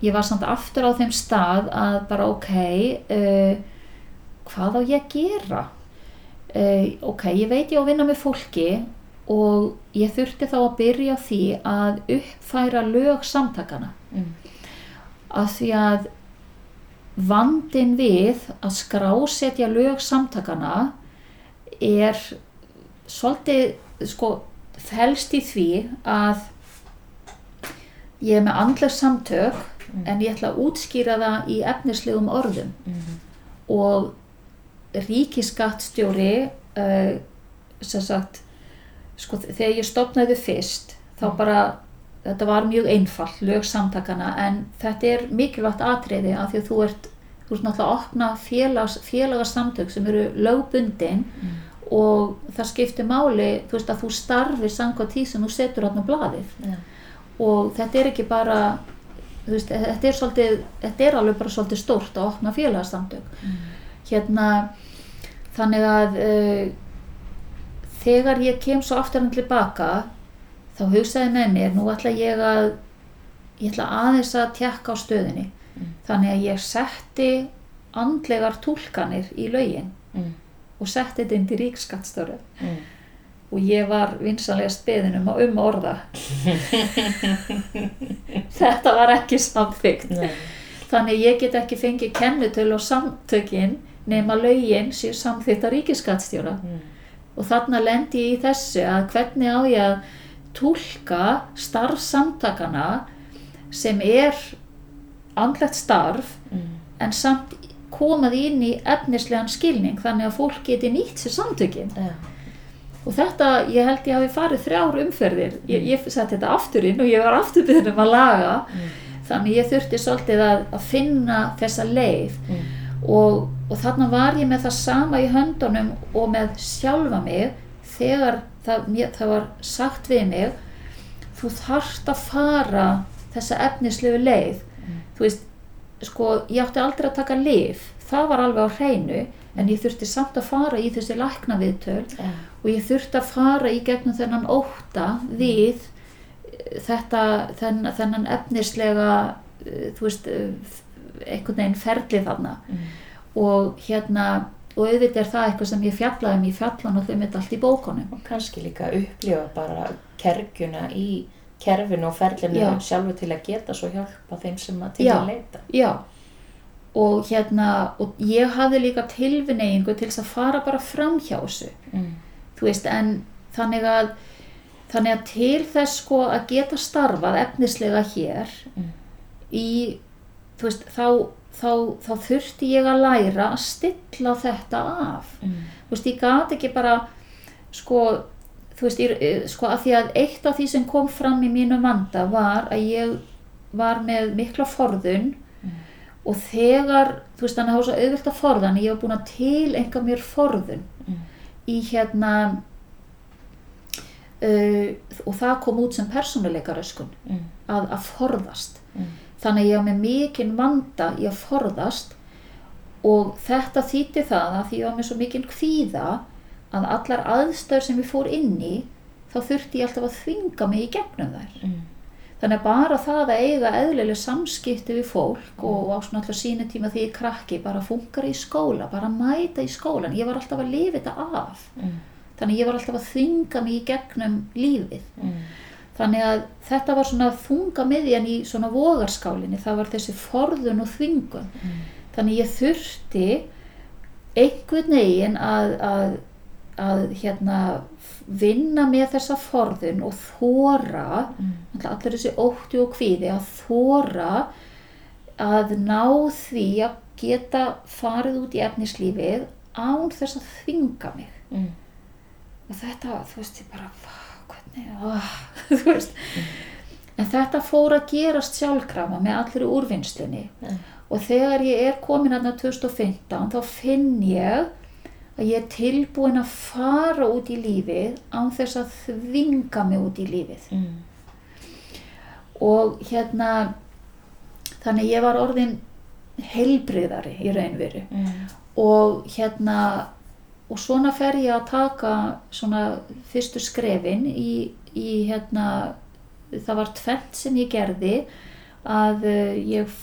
ég var samt aftur á þeim stað að bara ok uh, hvað á ég að gera uh, ok, ég veit ég á að vinna með fólki og ég þurfti þá að byrja því að uppfæra lög samtakana Mm. af því að vandin við að skrásetja lög samtakana er svolítið sko felst í því að ég er með andleg samtök Mm. en ég ætla að útskýra það í efnislegum orðum Mm. og ríkiskattstjóri uh, sem sagt sko þegar ég stopnaði fyrst þá Mm. bara þetta var mjög einfalt lög samtakana en þetta er mikilvægt atriði af því að þú ert þú ert náttúrulega að opna félags, félagarsamtök sem eru lögbundin Mm. og það skiptir máli þú veist að þú starfir samkvæmt því sem þú setur hann á blaðið Já. og þetta er ekki bara veist, þetta er svolítið þetta er alveg bara svolítið stórt að opna félagarsamtök Mm. hérna þannig að uh, þegar ég kem svo aftur hann tilbaka þá hugsaði með mér nú ætla ég að ég ætla aðeins að tjekka á stöðinni Mm. þannig að ég setti andlegar túlkanir í lögin mm, og setti þetta inn til ríkskattstöru mm. og ég var vinsanlegast beðin um að um orða þetta var ekki samþygt þannig ég get ekki fengið kennutölu og samtökin nema lögin séu samþygt að ríkiskattstjóra Mm, og þarna lendi ég í þessu að hvernig á ég að túlka starfsamtakana sem er andlegt starf mm, en samt komað inn í efnislegan skilning þannig að fólk geti nýtt sér samtökin. Ja, og þetta, ég held ég hafi farið þrjár umferðir. Ég, ég sett þetta aftur inn og ég var aftur byrjun um að laga. Mm, þannig ég þurfti svolítið að, að finna þessa leið. Mm, og, og þarna var ég með það sama í höndunum og með sjálfa mig þegar það, mér, það var sagt við mig þú þarft að fara þessa efnislegu leið. Mm. þú veist, sko ég átti aldrei að taka lif það var alveg á hreinu en ég þurfti samt að fara í þessi læknaviðtöl. Ja, og ég þurfti að fara í gegnum þennan óta við þetta, þennan, þennan efnislega eh, þú veist eh, einhvern veginn ferli þarna. Mm, og hérna og auðvitað er það eitthvað sem ég fjallaði um fjallan og þau mitt allt í bókunum. Og kannski líka upplifa bara kergjuna í kerfinu og ferlinu Já. sjálfu til að geta svo hjálpa þeim sem að til Já. að leita. Já. Og hérna og ég hafði líka tilvinneyingu til þess að fara bara fram hjá þessu. Mm, þú veist, en þannig að þannig að til þess sko að geta starfað efnislega hér Mm. í, þú veist, þá, þá, þá þurfti ég að læra að stilla þetta af mm, þú veist, ég gat ekki bara sko, þú veist, ég, eh, sko að því að eitt af því sem kom fram í mínu vanda var að ég var með mikla forðun Mm. og þegar, þú veist, þannig að það var svo auðvilt að forðan ég var búin að tilenga mér forðun í hérna uh, og það kom út sem persónuleikaröskun mm, að, að forðast. Mm, þannig að ég var með mikinn vanda í að forðast og þetta þýtti það að því ég var með svo mikinn kvíða að allar aðstöður sem ég fór inn í þá þurfti ég alltaf að þvinga mig í gegnum þær. Mm, þannig að bara það að eiga eðlileg samskipti við fólk og á svona alltaf sínu tíma því ég krakki bara funkar í skóla, bara mæta í skólan ég var alltaf að lifa þetta af. Mm, þannig ég var alltaf að þvinga mig í gegnum lífið. Mm, þannig að þetta var svona þunga miðjan í svona vogarskálinni. Það var þessi forðun og þvingun. Mm, þannig ég þurfti einhvern veginn að, að, að hérna vinna með þessa forðun og þóra mm, allir þessi ótti og kvíði að þóra að ná því að geta farið út í efnislífið án þess að þvinga mig. Mm, og þetta, þú veist, ég bara "Vá, hvernig, ah, þú veist. En þetta fór að gerast sjálfkrafa með allir úrvinnslunni. Ja, og þegar ég er komin aðna 2015 þá finn ég að ég er tilbúin að fara út í lífið án þess að þvinga mig út í lífið. Mm, og hérna þannig ég var orðin heilbriðari í raunveru mm, og hérna og svona fer ég að taka svona fyrstu skrefin í, í hérna það var tvent sem ég gerði að uh, ég,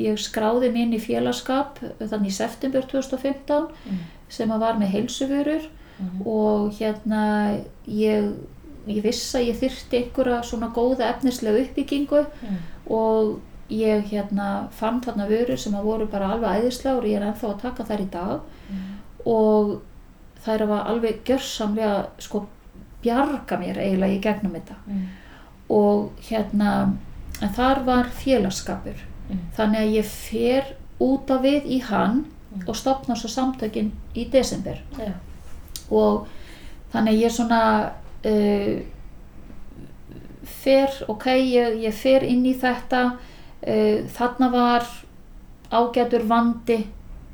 ég skráði mig inn í félagskap þannig í september 2015 mm, sem að var með heilsuvörur mm, og hérna ég, ég viss að ég þyrfti einhverja svona góða efnislega uppbyggingu mm, og ég hérna fann þarna vörur sem að voru bara alveg æðislega og ég er ennþá að taka þær í dag mm, og þær var alveg gjörsamlega sko bjarga mér eiginlega í gegnum þetta. Mm, og hérna en þar var félagskapur mm, þannig að ég fer út af við í hann Mm. og stopna svo samtökin í desember. Ja, og þannig ég svona uh, fer, ok, ég, ég fer inn í þetta uh, þarna var ágætur vandi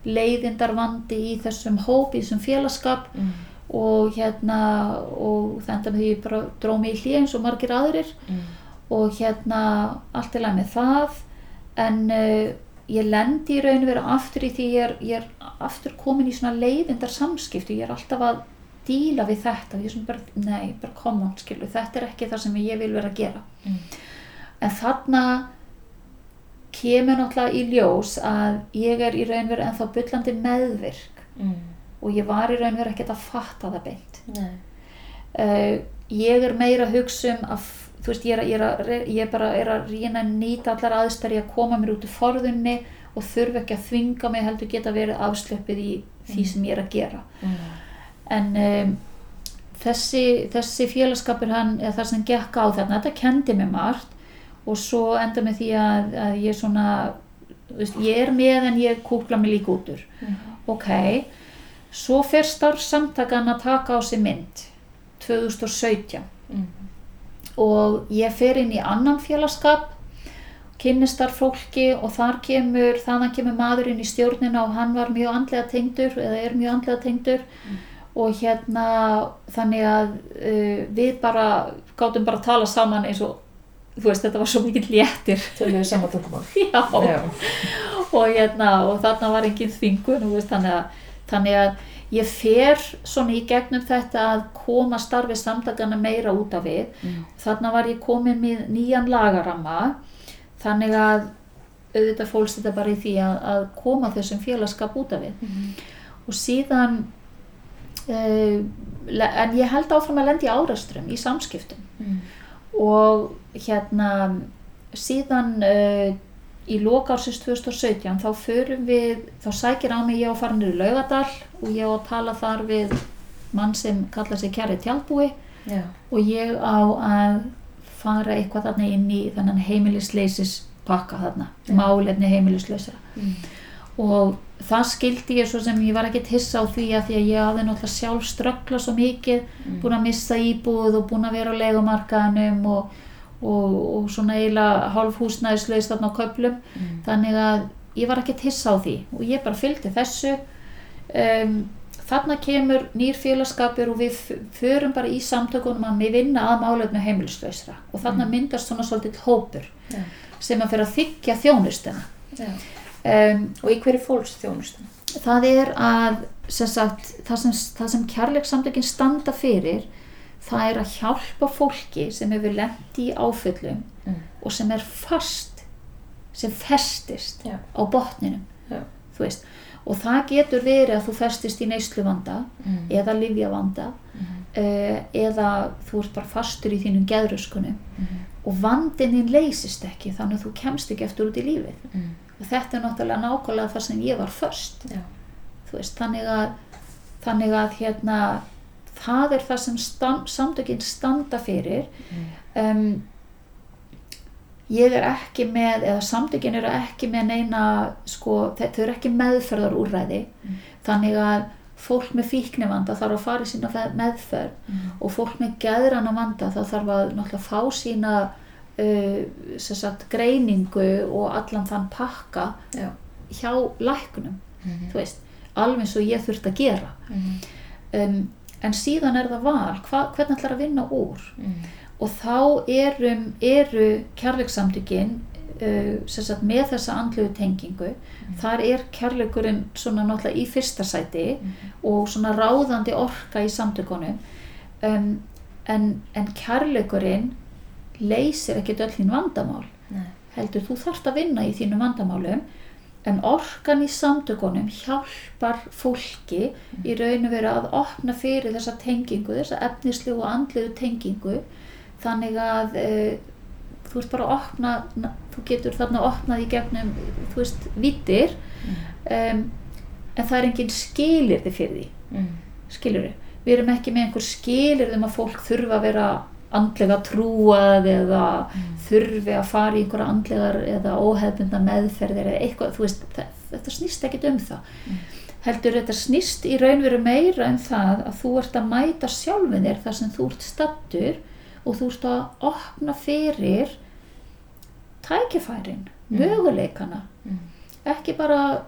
leiðindar vandi í þessum hóp, í þessum félagskap mm, og hérna og þetta með því ég bara dró mig í hlið eins og margir aðrir. Mm, og hérna allt er læg með það. En uh, ég lendi í raun og veru aftur í því ég er, ég er aftur komin í svona leiðindar samskipti, ég er alltaf að díla við þetta. Og ég er svona bara, nei, bara come on, skilu, þetta er ekki það sem ég vil vera að gera. Mm, en þarna kemur náttúrulega í ljós að ég er í raun og veru ennþá byllandi meðvirk mm, og ég var í raun verið ekkert að fatta það beint. Uh, ég er meira að hugsa um að þú veist, ég er, ég er, að, ég bara er að reyna að nýta allar aðstæri að koma mér út úr forðunni og þurfa ekki að þvinga mig heldur geta verið afslöpið í því sem ég er að gera Mm. en um, þessi, þessi félagskapur hann, eða það sem gekk á þarna, þetta kendi mér margt og svo enda með því að, að ég svona þú veist, ég er með en ég kúkla mig líka út úr Mhm. ok, svo fer starfsamtakan að taka á sig mynd 2017 Mm. Og ég fer inn í annan félagskap kynnist þar fólki og þar kemur, þaðan kemur maður inn í stjórnina og hann var mjög andlega tengdur eða er mjög andlega tengdur og hérna þannig að uh, við bara gátum bara að tala saman eins og þú veist þetta var svo mikill léttir Töluðu sama tungumál. já Já. og hérna og þarna var engin þvingun þú veist, þannig, að, þannig að ég fer svona í gegnum þetta að koma starfi samtakana meira út af við Mm. þarna var ég komin með nýjan lagaramma þannig að auðvitað fólst þetta bara í því að, að koma þessum félagskap út af við Mhm. og síðan uh, en ég held áfram að lendi í árastrum í samskiptum Mm. og hérna síðan uh, í lokársins 2017 þá förum við, þá sækir á mig ég á farinir í Laugadal og ég á að tala þar við mann sem kalla sig Kjari Tjaldbúi Já. og ég á að fara eitthvað þarna inn í þennan heimilisleysis pakka þarna, Já. málefni heimilislausra Mm. og það skildi ég svo sem ég var ekkert hissa á því að því að ég hafði náttúrulega sjálf ströggla svo mikið Mm. búin að missa íbúð og búin að vera á leigumarkaðanum og, og, og svona eiginlega hálf húsnæðislaus þarna á köflum Mm. þannig að ég var ekkert hissa á því og ég bara fylgdi þessu um, þarna kemur nýr félagskapur og við förum bara í samtökunum að við vinna að málefni heimilislausra og þarna myndast svona svolítið hópur Já. sem að fyrir að þykja þjónustuna Já. um, Og í hverju fólks þjónustan? það er að sem sagt, það sem, sem kærleikssamtökin standa fyrir það er að hjálpa fólki sem hefur lent í áföllum Mm. og sem er fast sem festist Já. á botninum og það getur verið að þú festist í neysluvanda Mm. eða livjavanda Mm. uh, eða þú ert bara fastur í þínum geðröskunum Mm. og vandin þín leysist ekki þannig að þú kemst ekki eftir út í lífið Mm. og þetta er náttúrulega nákvæmlega það sem ég var först þannig að þannig að hérna það er það sem stand, samtökin standa fyrir um, ég er ekki með eða samtökin eru ekki með neina sko, þau eru ekki meðferðar úrræði Mm. þannig að fólk með fíknivanda þarf að fara í sína fe- meðferð Mm. og fólk með geðrana vanda þá þarf að náttúrulega fá sína uh, sagt, greiningu og allan þann pakka Já. hjá Mm. þú veist, alveg eins og ég þurft að gera Mm. um, en síðan er það val hva, hvernig ætlar að vinna úr? Mm. og þá erum, eru kærleikssamtökin uh, með þessa andlegu tengingu. Þar er kærleikurinn í fyrsta sæti og svona ráðandi orka í samtökunum. Um, en, en kærleikurinn leysir ekkert öll þín vandamál. Nei. heldur þú þarft að vinna í þínum vandamálum en orkan í samtökunum hjálpar fólki í raun og veru að opna fyrir þessa tengingu, þessa efnislu og andlegu tengingu. Þannig að e, þú ert bara að opna þú getur þarna opnað í gegnum þú veist, vittir um, en það er engin skilirði fyrir því. Mm. skilur við erum ekki með einhver skilirði um að fólk þurfa að vera andlega trúað eða þurfi að fara í einhverja andlegar eða óhefbundna meðferðir eða eitthvað, þú veist, það, þetta snýst ekkit um það heldur þetta snýst í raun veru meira um það að þú ert að mæta sjálfin þér þar sem þú ert stattur og þú ert að opna fyrir tækifærin, Mm. möguleikana Mm. ekki bara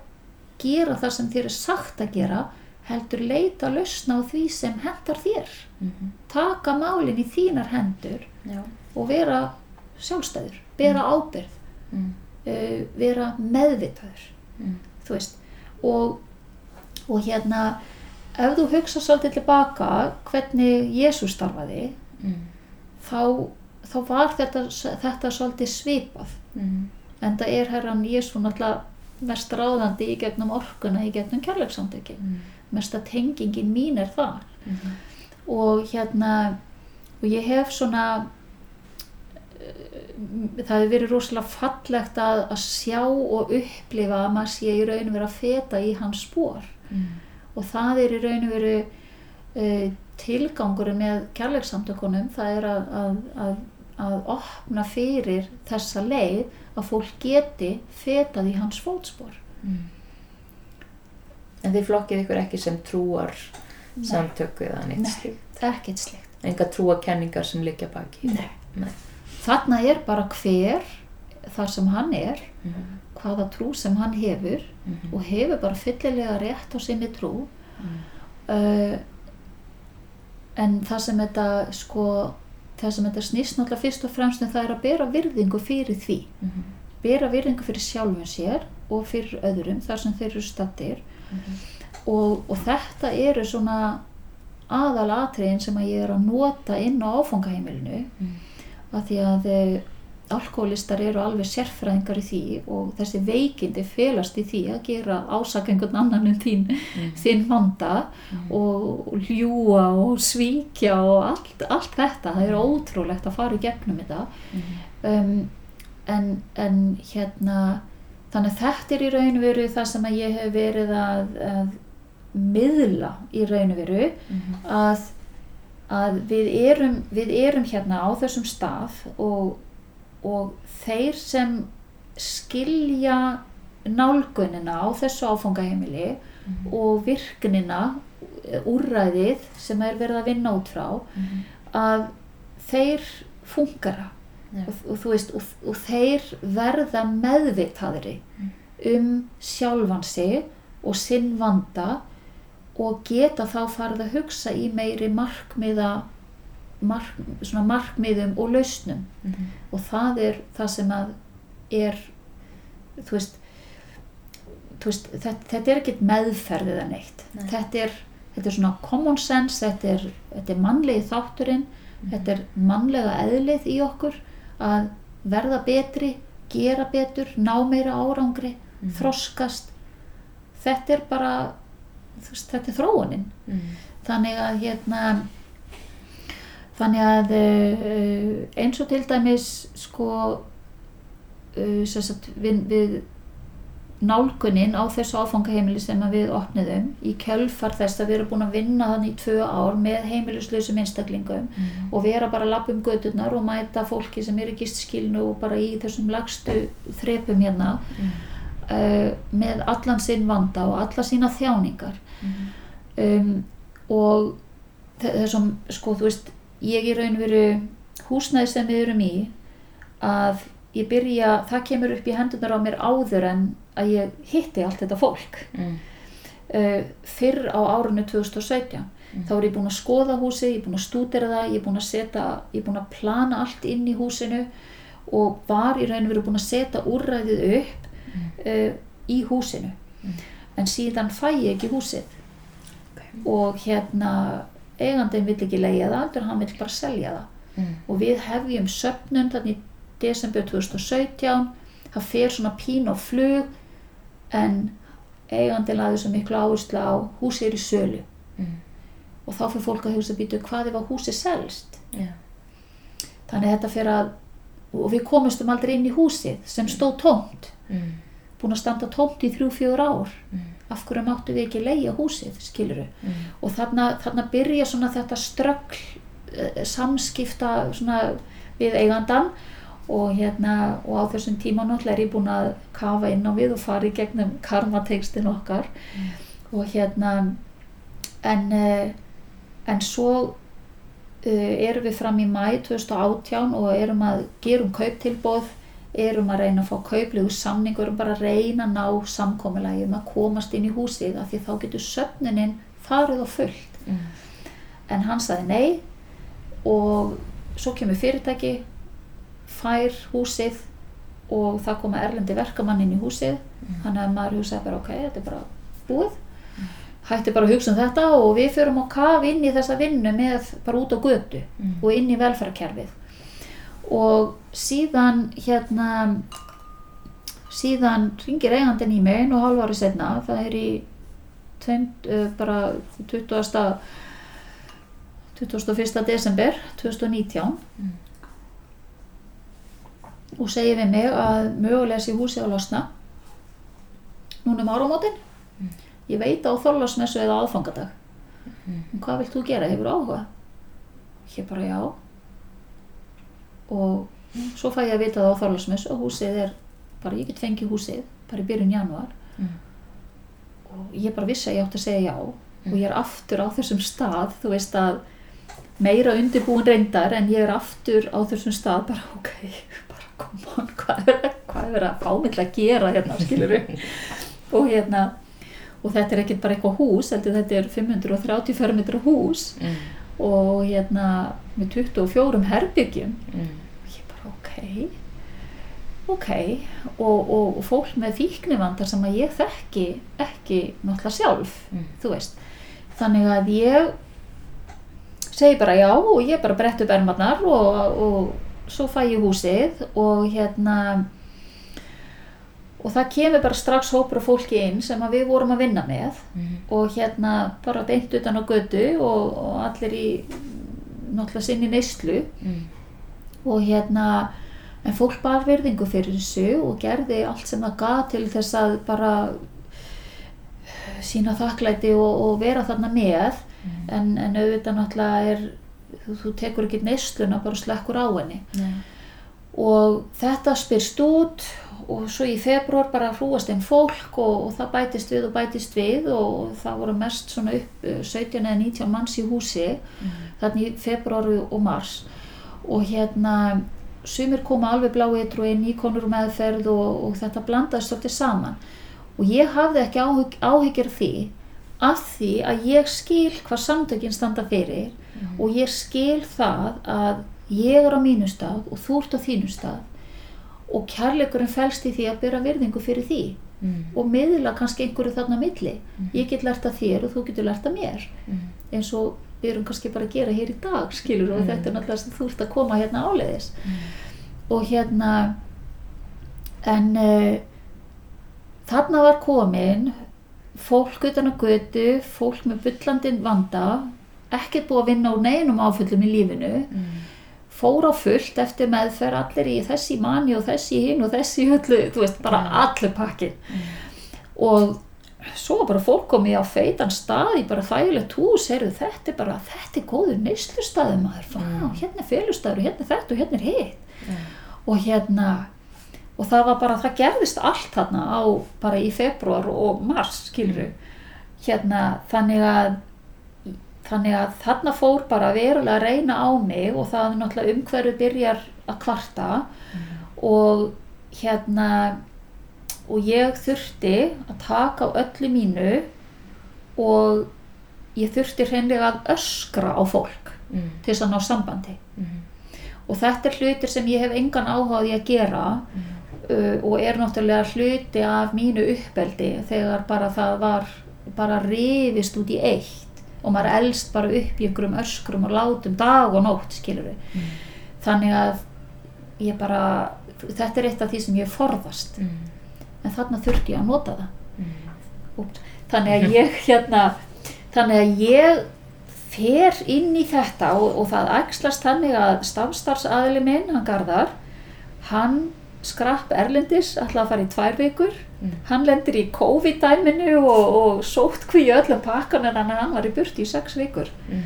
gera það sem þér er sagt að gera heldur leita að lausna á því sem hendar þér Mhm. taka málin í þínar hendur Já. og vera sjálfstæður bera ábyrð Mm. uh, vera meðvitaður Mm. þú veist og, og hérna ef þú hugsa svolítið tilbaka hvernig Jésús starfaði Mm. þá, þá var þetta, þetta svolítið svipað Mm. en það er herran Jésú náttúrulega mest ráðandi í gegnum orkuna í gegnum kærleikssamtöki Mm. Mesta tengingin mín er það og hérna og ég hef svona eh, það hefur verið rosalega fallegt að, að sjá og upplifa að maður sé í raun og vera að feta í hans spór og það er í raun og veru uh, tilgangur með kærleikssamtökunum það er að, að, að, að opna fyrir þessa leið að fólk geti fetað í hans fótspor En þið flokkið ykkur ekki sem trúar Nei. samtöku eða neitt Nei. slíkt? ekkert slikt Enga trúakenningar sem liggja baki? Nei. Nei. þarna er bara hver þar sem hann er Mhm. hvaða trú sem hann hefur Mhm. og hefur bara fyllilega rétt á sinni trú Mhm. uh, en það sem þetta sko það sem þetta snýst náttúrulega fyrst og fremst en það er að bera virðingu fyrir því Mhm. bera virðingu fyrir sjálfum sér og fyrir öðrum þar sem þeir eru stattir Mhm. og, og þetta eru svona aðalatriðin sem að ég er að nota inn á áfangaheimilinu. Mhm. að því að e, alkoholistar eru alveg sérfræðingar í því og þessi veikindi felast í því að gera ásaka einhvern annan en þín, þinn vanda og, og ljúa og svíkja og allt, allt þetta. Það er ótrúlegt að fara í gegnum þetta. Um, en, en hérna þannig þetta er í raun og veru það sem að ég hef verið að, að miðla í raun og veru Mhm. að, að við, erum, við erum hérna á þessum stað og, og þeir sem skilja nálgunina á þessu áfangaheimili og virknina úrræðið sem er verið að vinna út frá að þeir fungara. Og, og þú veist og, og þeir verða meðvitaðri um sjálfan sig og sinn vanda og geta þá farið að hugsa í meiri markmiða mark, svona markmiðum og lausnum. Mhm. og það er það sem að er þú veist, þú veist þetta, þetta er ekkert meðferð eða neitt. Nei. þetta er, þetta er svona common sense þetta er, þetta er mannlegi þátturinn þetta er mannlega eðlið í okkur að verða betri gera betur, ná meira árangri Mhm. þroskast þetta er bara veist, þetta er þróunin Mhm. þannig að hérna þannig að uh, eins og til dæmis sko uh, sem sagt, við, við nálgunin á þessu áfangaheimili sem við opniðum í kjölfar þess að við erum búin að vinna þannig í tvö ár með heimilislausum einstaklingum Mhm. og vera bara að lappa um gödurnar og mæta fólki sem eru gistskilnu og bara í þessum lagstu þrepum hérna uh, með allan sinn vanda og alla sína þjáningar. Um, og þe- þessum, sko, þú veist ég í raun og veru húsnæði sem við erum í að ég byrja, það kemur upp í hendunar á mér áður en að ég hitti allt þetta fólk. Mhm. uh, fyrr á árunni 2017 þá er ég búin að skoða húsið, ég er búin að stúdera það ég er búin að setja, ég er búin að plana allt inn í húsinu og var í raun og veru búin að setja úrræðið upp uh, í húsinu. En síðan fæ ég ekki húsið. Og hérna eigandinn vill ekki leiða það hann vill bara selja það. Mhm. og við hefjum söpnun þannig desember 2017 það fer svona pín og flug en eigandinn laði svo miklu áherslu á húsið er í sölu Mhm. og þá fyrir fólk að hugsa býtu hvað ef að húsið selst Já. þannig þetta fyrir að og við komumstum aldrei inn í húsið sem stóð tómt Mhm. búin að standa tómt í þrjú, fjögur ár Mhm. af hverju máttu við ekki leia húsið skiluru Mhm. og þarna, þarna byrja svona þetta ströggl eh, samskipta svona við eigandan og hérna og á þessum tíma náttúrulega er ég búin að kafa inn á við og fara í gegnum karmatekstin okkar. Og hérna en eh, en svo uh, erum við fram í mæ 2018 og erum að gerum kauptilbóð erum að reyna að fá kauplegu samning og erum bara að reyna að ná samkomulægi um að komast inn í húsið af því þá getur söfnunin farið og fullt. Mhm. en hann sagði nei og svo kemur fyrirtæki fær húsið og það koma erlendi verkamann inn í húsið þannig að maður hugsaði bara ok, þetta er bara búið hætti bara að hugsa um þetta og við förum á kaf inn í þessa vinnu með bara út á götu Mhm. og inn í velferðarkerfið og síðan hérna síðan ringir eigandinn í mig og hálf ári setna það er í tveim, uh, bara 20. 21. desember 2019 Mm. Og segir við mig að mögulega sé húsið að losna núna um áramótin Mm. ég veit á þorlásmessu eða aðfangadag Mm. en hvað vilt þú gera, hefur áhuga ég bara já og svo fæ ég að vita það á þorlásmessu og húsið er bara ég get fengið húsið bara í byrjun januar Mm. og ég bara vissi að ég átti að segja já og ég er aftur á þessum stað þú veist að meira undirbúin reyndar en ég er aftur á þessum stað bara ok, on hvað er, hvað er að fámill að gera hérna skilur og hérna og þetta er ekkert bara eitthvað hús heldur þetta er 530 fermetra hús Mm. og hérna með 24 herbyggjum Mm. og ég bara ok ok og, og, og fólk með fíknivandar sem að ég þekki ekki náttúrulega sjálf Mm. þú veist þannig að ég segi bara já og ég bara brett upp ermarnar og, og svo fæ ég húsið og hérna og það kemur bara strax hópur af fólki inn sem við vorum að vinna með Mm. og hérna bara beint utan á götu og, og allir í náttúrulega sinni neyslu Mm. og hérna en fólk bar virðingu fyrir þessu og gerði allt sem það gaf til þess að bara sína þakklæti og, og vera þarna með Mm. en, en auðvitað náttúrulega er þú, þú tekur ekki neysluna bara slekkur á henni Nei. og þetta spyrst út og svo í februar bara hrúast einn fólk og, og það bætist við og bætist við og það voru mest svona upp eh, 17 eða 19 manns í húsi Mm. þannig í februar og mars og hérna sumir koma alveg blá eitru inn í konur meðferð og, og þetta blandaðist svolítið saman og ég hafði ekki áhygg, áhyggjur því af því að ég skil hvað samtökin standa fyrir Mm. og ég skil það að ég er á mínu stað og þú ert á þínu stað og kærleikurinn felst í því að byrja virðingu fyrir því Mm. og miðla kannski einhverju þarna milli ég get lært af þér og þú getur lært af mér Mm. eins og við erum kannski bara að gera hér í dag skilur og Mm. þetta er náttúrulega sem þú ert að koma hérna áleiðis Mm. og hérna en uh, þarna var komin fólk utan að götu fólk með bullandinn vanda ekkert búið að vinna úr neinum áföllum í lífinu Mm. fór á fullt eftir meðferð allir í þessi manni og þessi hinn og þessi öllu, þú veist, bara Mm. allir pakkin og svo bara fólk komið á feitan stað í bara þægilegt hús, heyrðu þetta er bara þetta er góður Fá, Mm. hérna er félustaður og hérna er þetta og hérna er hitt Mm. og hérna og það var bara, það gerðist allt þarna á bara í februar og mars skiluru hérna þannig að þannig að þarna fór bara verulega að reyna á mig og það er náttúrulega umhverju byrjar að kvarta. Og hérna og ég þurfti að taka á öllu mínu og ég þurfti hreinlega að öskra á fólk Mm. til þess að ná sambandi. Mm. og þetta er hlutir sem ég hef engan áhuga á því að gera uh, og er náttúrulega hluti af mínu uppeldi þegar bara það var bara rifist út í eitt og maður elst bara upp í einhverjum öskrum og látum dag og nótt skilur við Mm. þannig að ég bara þetta er eitt af því sem ég forðast Mm. en þarna þurfti ég að nota það Mm. Úps. þannig að ég hérna þannig að ég fer inn í þetta og, og það ægslast þannig að stafstarfsaðili minn, hann Garðar hann skrapp erlendis ætlaði að fara í tvær vikur Mm. hann lendir í COVID-dæminu og, og sótt hví öllum pakkan en hann var í burti í sex vikur Mm.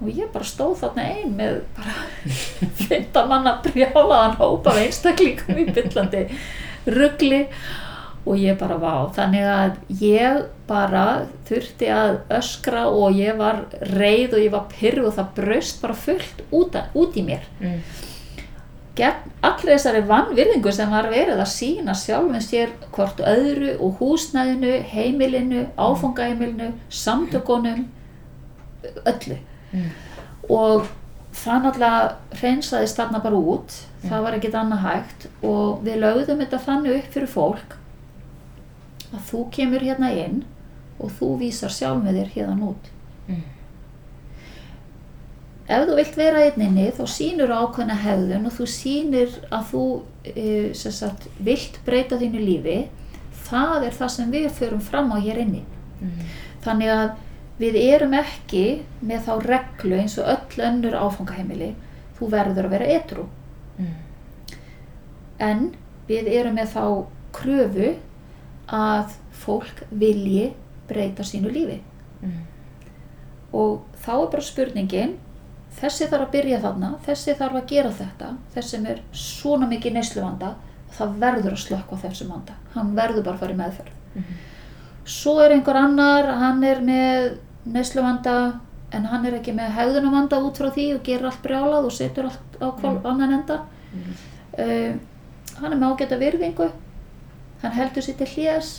og ég bara stóð þarna ein með bara 15 manna brjálaðan hópa af einstaklingum í byllandi ruggli og ég bara vá, þannig að ég bara þurfti að öskra og ég var reið og ég var pyrr og það braust bara fullt út, að, út í mér Mm. Allir þessari vannvirðingu sem var verið að sína sjálfum sér hvort öðru og húsnæðinu, heimilinu, áfangaheimilinu, samtökunum, öllu. Mm. Og það náttúrulega hreinsaðist þarna bara út, það var ekkert annað hægt og við lögðum þetta þannig upp fyrir fólk að þú kemur hérna inn og þú vísar sjálf með þér hérna út. Mm. Ef þú vilt vera einn inni þá sýnur ákveðna hefðun og þú sýnir að þú e, sagt, vilt breyta þínu lífi. Það er það sem við förum fram á hér inni. Þannig að við erum ekki með þá reglu eins og öll önnur áfangaheimili. Þú verður að vera etru en við erum með þá kröfu að fólk vilji breyta sínu lífi. Og þá er bara spurningin þessi þarf að byrja þarna þessi þarf að gera þetta þessi er svona mikið neysluvanda það verður að slökka þessum vanda. Hann verður bara að fara í meðferð. Svo er einhver annar hann er með neysluvanda en hann er ekki með hegðunumvanda út frá því og gerir allt brjálað og setur allt á hval, annan enda. Uh, hann er með ágæta virðingu hann heldur sér til hljés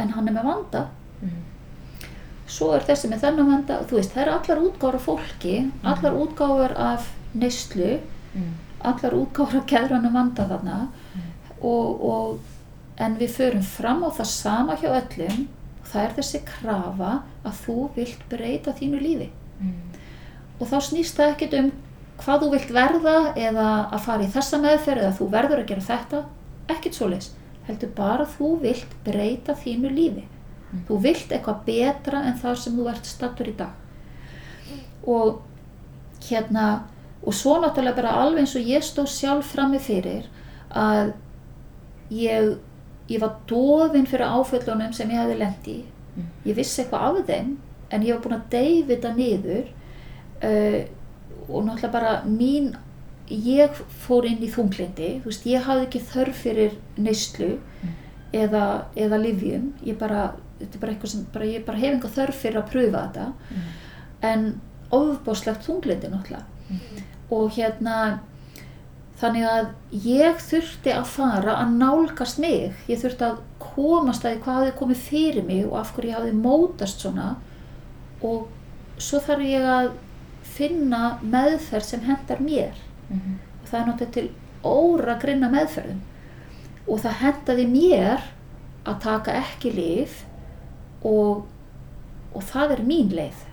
en hann er með vanda svo er þessi með þennan vanda. Og þú veist, það eru allar útgáður af fólki allar útgáður af neyslu allar útgáður af keðranum vanda þarna. Og, og en við förum fram á það sama hjá öllum. Það er þessi krafa að þú vilt breyta þínu lífi. Og þá snýst það ekkert um hvað þú vilt verða eða að fara í þessa meðferð eða þú verður að gera þetta. Ekkert svo leis heldur bara þú vilt breyta þínu lífi þú vilt eitthvað betra en það sem þú ert stattur í dag. Og hérna og svo náttúrulega bara alveg eins og ég stóð sjálf frammi fyrir að ég, ég var dofin fyrir áföllunum sem ég hefði lendi Mm. ég vissi eitthvað af þeim en ég var búin að deyfi þetta niður uh, og náttúrulega bara mín ég fór inn í þunglindi þú veist, ég hafði ekki þörf fyrir neyslu eða, eða livjum ég bara, þetta er bara eitthvað sem bara, ég bara hef enga þörf fyrir að pröfa þetta. En ofbáslegt þunglindi náttúrulega. Og hérna þannig að ég þurfti að fara að nálgast mig. Ég þurfti að komast að því hvað hafði komið fyrir mig og af hverju ég hafði mótast svona. Og svo þarf ég að finna meðferð sem hendar mér. Og það er náttúrulega til óra grinna meðferðum. Og það hendaði mér að taka ekki lif og, og það er mín leið.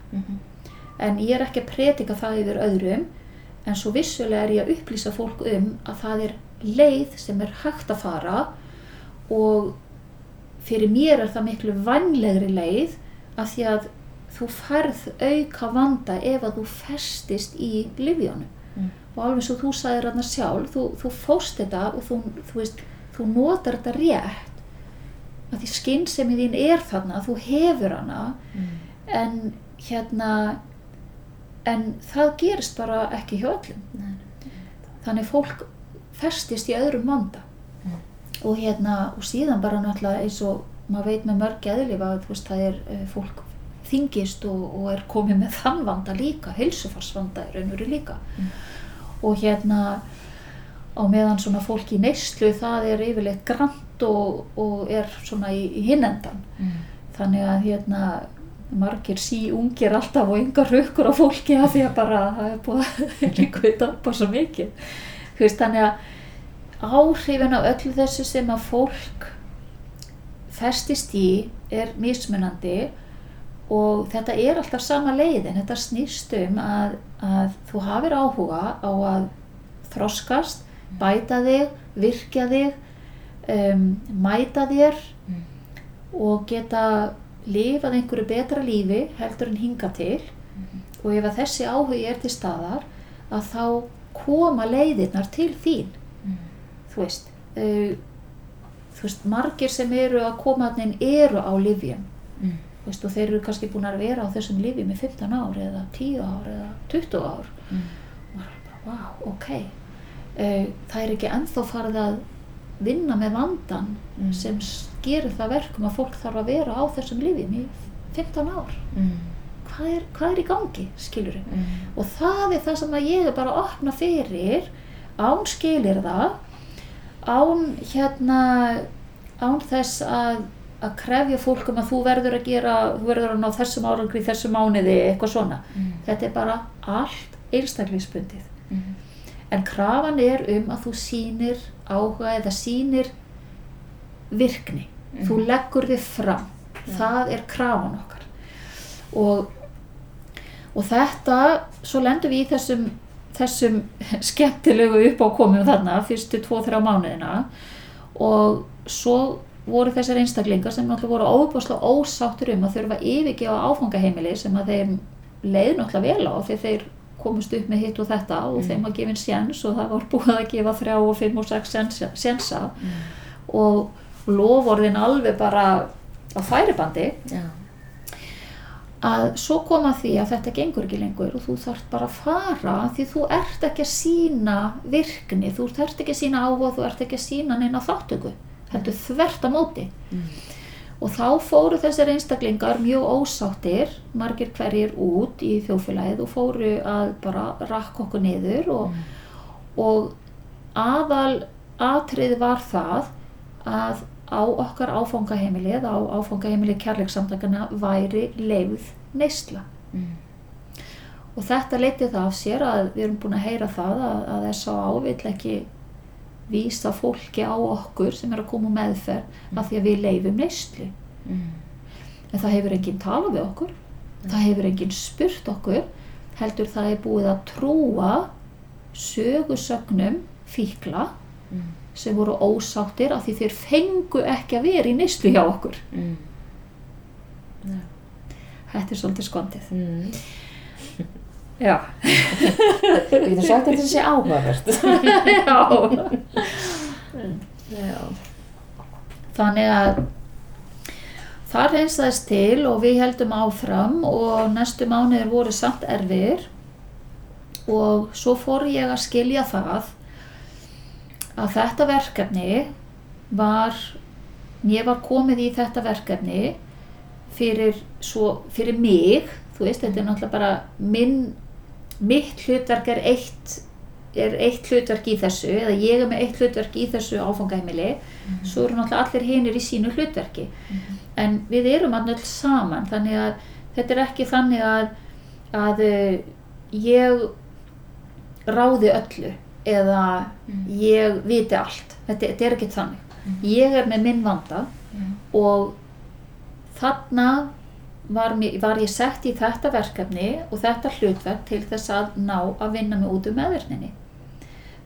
En ég er ekki að predika það yfir öðrum en svo vissulega er ég að upplýsa fólk um að það er leið sem er hægt að fara og fyrir mér er það miklu vannlegri leið af því að þú færð auka vanda ef að þú festist í livjónu Mm. og alveg svo þú sagðir hann sjálf þú, þú fóst þetta og þú, þú, veist, þú notar þetta rétt að því skynsemi þín er þarna þú hefur hana en hérna en það gerist bara ekki hjá öllum. Þannig fólk festist í öðrum vanda. Mm. og hérna og síðan bara náttúrulega eins og maður veit með mörg eðlifa að þú veist það er uh, fólk þingist og, og er komið með þann vanda líka heilsufarsvanda er raunveru líka. Mm. og hérna á meðan svona fólk í neyslu það er yfirleitt grant og, og er svona í, í hinnendan þannig að hérna margir sí ungir alltaf og yngar raukur á fólki af því að bara það er búið að líkvita bara svo mikið. Veist þannig að áhrifin af öllu þessu sem að fólk festist í er mismunandi og þetta er alltaf sama leiðin. Þetta snýst um að, að þú hafir áhuga á að þroskast, bæta þig virkja þig um, mæta þér Mm. og geta lifað einhverju betra lífi heldur en hinga til. Og ef að þessi áhugi er til staðar að þá koma leiðirnar til þín. Þú veist uh, þú veist, margir sem eru að koma þannig eru á livjum þú veist, og þeir eru kannski búin að vera á þessum livjum í 15 ár eða 10 ár eða 20 ár. Og maður er bara, wow, ok. Uh, það er ekki ennþá farið að vinna með vandan Mm. sem gerir það verkum að fólk þarf að vera á þessum livjum í 15 ár. Hvað er, hvað er í gangi, skilur og það er það sem að ég er bara að opna fyrir án skilir það án hérna án þess að að krefja fólk um að þú verður að gera þú verður að ná þessum árangri þessum mánuði eitthvað svona, þetta er bara allt einstaklingsbundið en krafan er um að þú sýnir áhuga eða sýnir virkni. Þú leggur þig fram. Það er krafan okkar. Og, og þetta svo lendum við í þessum þessum skemmtilegu uppákomum þarna fyrstu tvo-þrjá mánuðina. Og svo voru þessar einstaklingar sem náttúrulega voru óbúslega ósáttur um að þurfa yfirgefa áfangaheimili sem að þeim leið náttúrulega vel á því þeir komist upp með hitt og þetta og Mm. þeim var gefin séns og það var búið að gefa þrjá og fimm og sex sénsa, Mm. og lofórðin alveg bara á færibandi Já. að svo koma því að þetta gengur ekki lengur og þú þarft bara að fara því þú ert ekki að sína virkni, þú ert ekki að sína áhuga þú ert ekki að sína neina þáttöku heldur þvert á móti Mm. Og þá fóru þessir einstaklingar mjög ósáttir, margir hverjir út í þjófélagið og fóru að bara rakka okkur niður og, og aðal atrið var það að á okkar áfangaheimilið, á áfangaheimilið kærleiksamtakana væri leifð neysla Mm. og þetta leiti það af sér að við erum búin að heyra það að, að S.A.A. vill ekki vísa fólki á okkur sem er að koma meðferð af því að við leifum neyslu Mm. en það hefur enginn talað við okkur það hefur enginn spurt okkur heldur það er búið að trúa sögusögnum fíkla Mm. sem voru ósáttir af því þeir fengu ekki að vera í neyslu hjá okkur Mm. Já. þetta er svolítið skondið Mm. Já, Við getum sagt að þetta sé áhugavert. já. Já. þannig að það reynsaðist til og við heldum áfram og næstu mánuðir voru samt erfir og svo fór ég að skilja það að þetta verkefni var mér var komið í þetta verkefni fyrir, svo, fyrir mig þú veist, þetta er náttúrulega bara minn, mitt hlutverk er eitt er eitt hlutverk í þessu eða ég er með eitt hlutverk í þessu áfangaheimili svo eru náttúrulega allir hinir í sínu hlutverki. En við erum allir saman þannig að þetta er ekki þannig að, að eh, ég ráði öllu eða ég viti allt. Þetta, þetta er ekki þannig. Ég er með minn vanda og þarna var, mér, var ég sett í þetta verkefni og þetta hlutverk til þess að ná að vinna mig út um meðvirkninni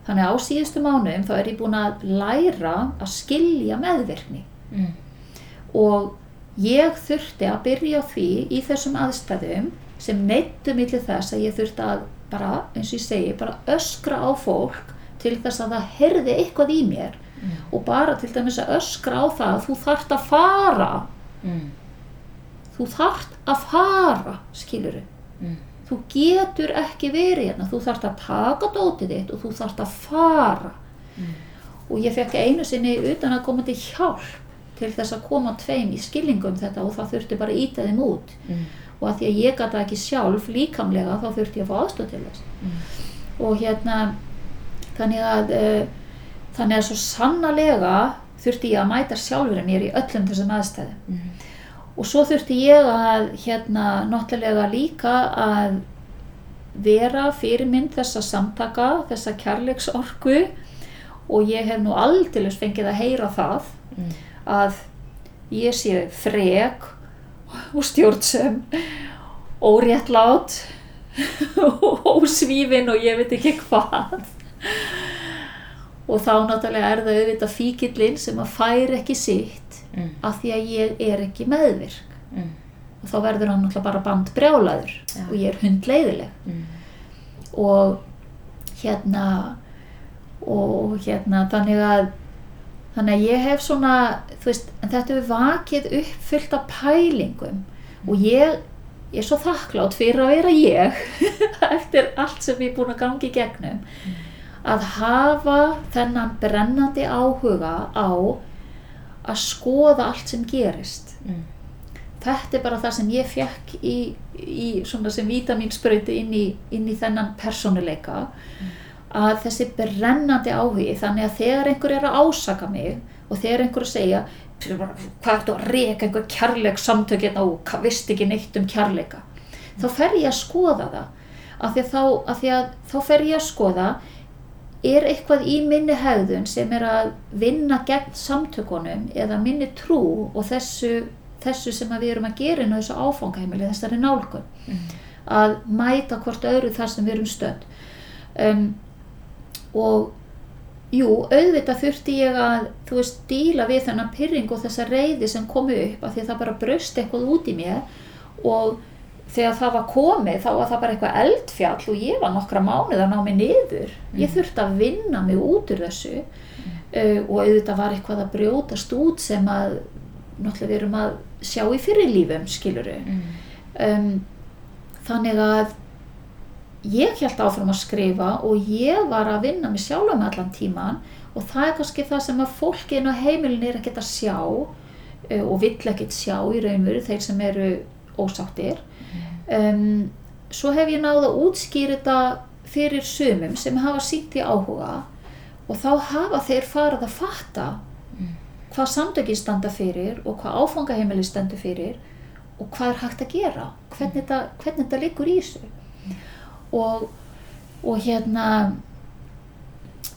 þannig að á síðustu mánuðum þá er ég búin að læra að skilja meðvirkni Mm. og ég þurfti að byrja því í þessum aðstæðum sem neittu mig til þess að ég þurfti að bara, eins og ég segi, bara öskra á fólk til þess að það herði eitthvað í mér Mm. og bara til dæmis að öskra á það að þú þarft að fara Mm. Þú þarft að fara skiluru Mm. þú getur ekki verið hérna þú þarft að taka dótið þitt og þú þarft að fara Mm. og ég fekk einu sinni utan að koma til hjálp til þess að koma tveim í skilningum þetta og það þurfti bara að íta þeim út Mm. og að því að ég gata ekki sjálf líkamlega þá þurfti ég að fá aðstöð til þess Mm. og hérna þannig að uh, þannig að svo sannarlega þurfti ég að mæta sjálfur mér í öllum þessum aðstæðum Mm. Og svo þurfti ég að hérna náttúrulega líka að vera fyrirmynd þessa samtaka, þessa kærleiksorku. Og ég hef nú aldeilis fengið að heyra það Mm. að ég sé frek og stjórnsum óréttlát og ósvífin og ég veit ekki hvað. Og þá náttúrulega er það auðvitað fíkillinn sem að fær ekki sitt Mm. af því að ég er ekki meðvirk Mm. og þá verður hann náttúrulega bara band brjálaður Já. og ég er hundleiðileg Mm. og hérna og hérna þannig að þannig að ég hef svona þú veist, en þetta hefur vakið upp fullt af pælingum og ég, ég er svo þakklátt fyrir að vera ég eftir allt sem ég er búin að gangi gegnum að hafa þennan brennandi áhuga á að skoða allt sem gerist. Mm. þetta er bara það sem ég fekk í, í svona sem vítamínsprauti inn inn í þennan persónuleika. Að þessi brennandi áhugi þannig að þegar einhver er að ásaka mig og þegar einhver að segja hvað ertu að reka einhver kærleik samtökin og hvað vist ekki neitt um kærleika? Þá fer ég að skoða það. Af því að þá, af því að þá fer ég að skoða er eitthvað í minni hegðun sem er að vinna gegn samtökunum eða minni trú og þessu, þessu sem við erum að gera inn á þessu áfangaheimili, þessari nálgun. Að mæta hvort öðru þar sem við erum stödd. Um, og jú, auðvitað þurfti ég að, þú veist, díla við þennan pyrring og þessa reyði sem komi upp af því að það bara braust eitthvað út í mér og þegar það var komið þá var það bara eitthvað eldfjall og ég var nokkra mánuð að ná mig niður. Ég þurfti að vinna mig út úr þessu uh, og auðvitað var eitthvað að brjótast út sem að náttúrulega við erum að sjá í fyrirlífum, skiluru. Um, þannig að ég held áfram að skrifa og ég var að vinna með sjálfa með allan tíman og það er kannski það sem að fólkin á heimilin er að sjá uh, og vill ekkert sjá í raunveru þeir sem eru ósáttir um, svo hef ég náð að útskýra þetta fyrir sumum sem hafa sínt í áhuga og þá hafa þeir farið að fatta hvað samtökin standa fyrir og hvað áfangaheimili stendur fyrir og hvað er hægt að gera hvernig þetta, hvernig þetta liggur í þessu. Og, og hérna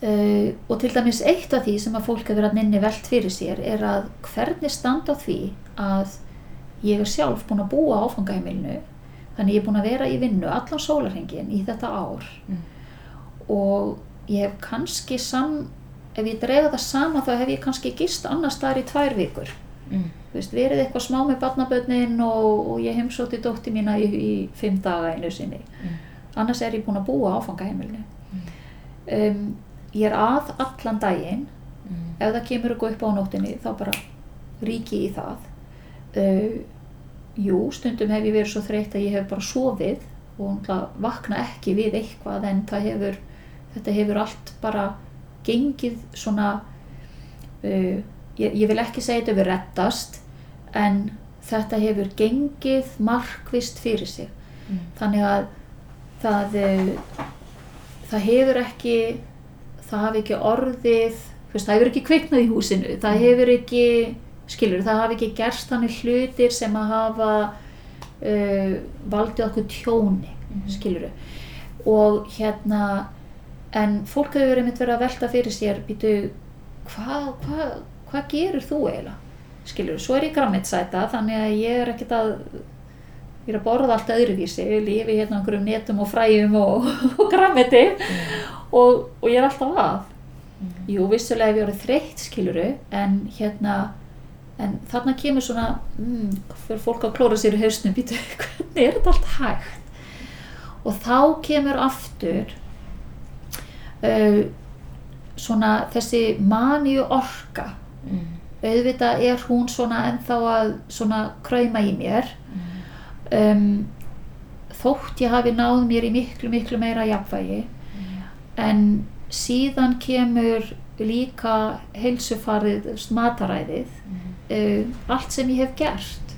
uh, og til dæmis eitt af því sem að fólk hefur að nynni velt fyrir sér er að hvernig standa því að ég er sjálf búin að búa áfangaheimilinu þannig ég er búin að vera í vinnu allan sólarhengin í þetta ár Mm. og ég hef kannski sam, ef ég drega það sama þá hef ég kannski gist annars staðar í tvær vikur Mm. Þú veist, verið eitthvað smá með barnabötnin og, og ég heimsótti dótti mína í, í fimm daga einu sinni Mm. annars er ég búin að búa áfangaheimilinu um, ég er að allan daginn Mm. ef það kemur eitthvað upp á nóttinni þá bara ríki í það uh, jú, stundum hef ég verið svo þreytt að ég hef bara sofið og vakna ekki við eitthvað en hefur þetta hefur allt bara gengið svona uh, ég, ég vil ekki segja þetta hefur rettast en þetta hefur gengið markvist fyrir sig Mm. þannig að það uh, það hefur ekki það hafi ekki orðið það hefur ekki kveiknað í húsinu það hefur ekki, skilur, það hafi ekki gerst þannig hlutir sem að hafa uh, valdið okkur tjóni, Mhm. skilur og hérna en fólk hefur einmitt verið að velta fyrir sér býtu, hvað hva, hva gerir þú eiginlega? Skilur, svo er ég grammitsæta þannig að ég er ekkert að ég er að borða allt öðruvísi, ég lifi hérna á einhverjum netum og fræjum og, og grammiti og, og ég er alltaf að. Jú, vissulega hef ég orðið þreytt, skiluru, en hérna, en þarna kemur svona, mm, fyrir fólk að klóra sér í hausnum, býtu, hvernig er þetta allt hægt? Og þá kemur aftur uh, svona þessi maníu orka, Mm. auðvitað er hún svona ennþá að svona kræma í mér, um, þótt ég hafi náð mér í miklu, miklu meira jafnvægi, en síðan kemur líka heilsufarið mataræðið uh, allt sem ég hef gert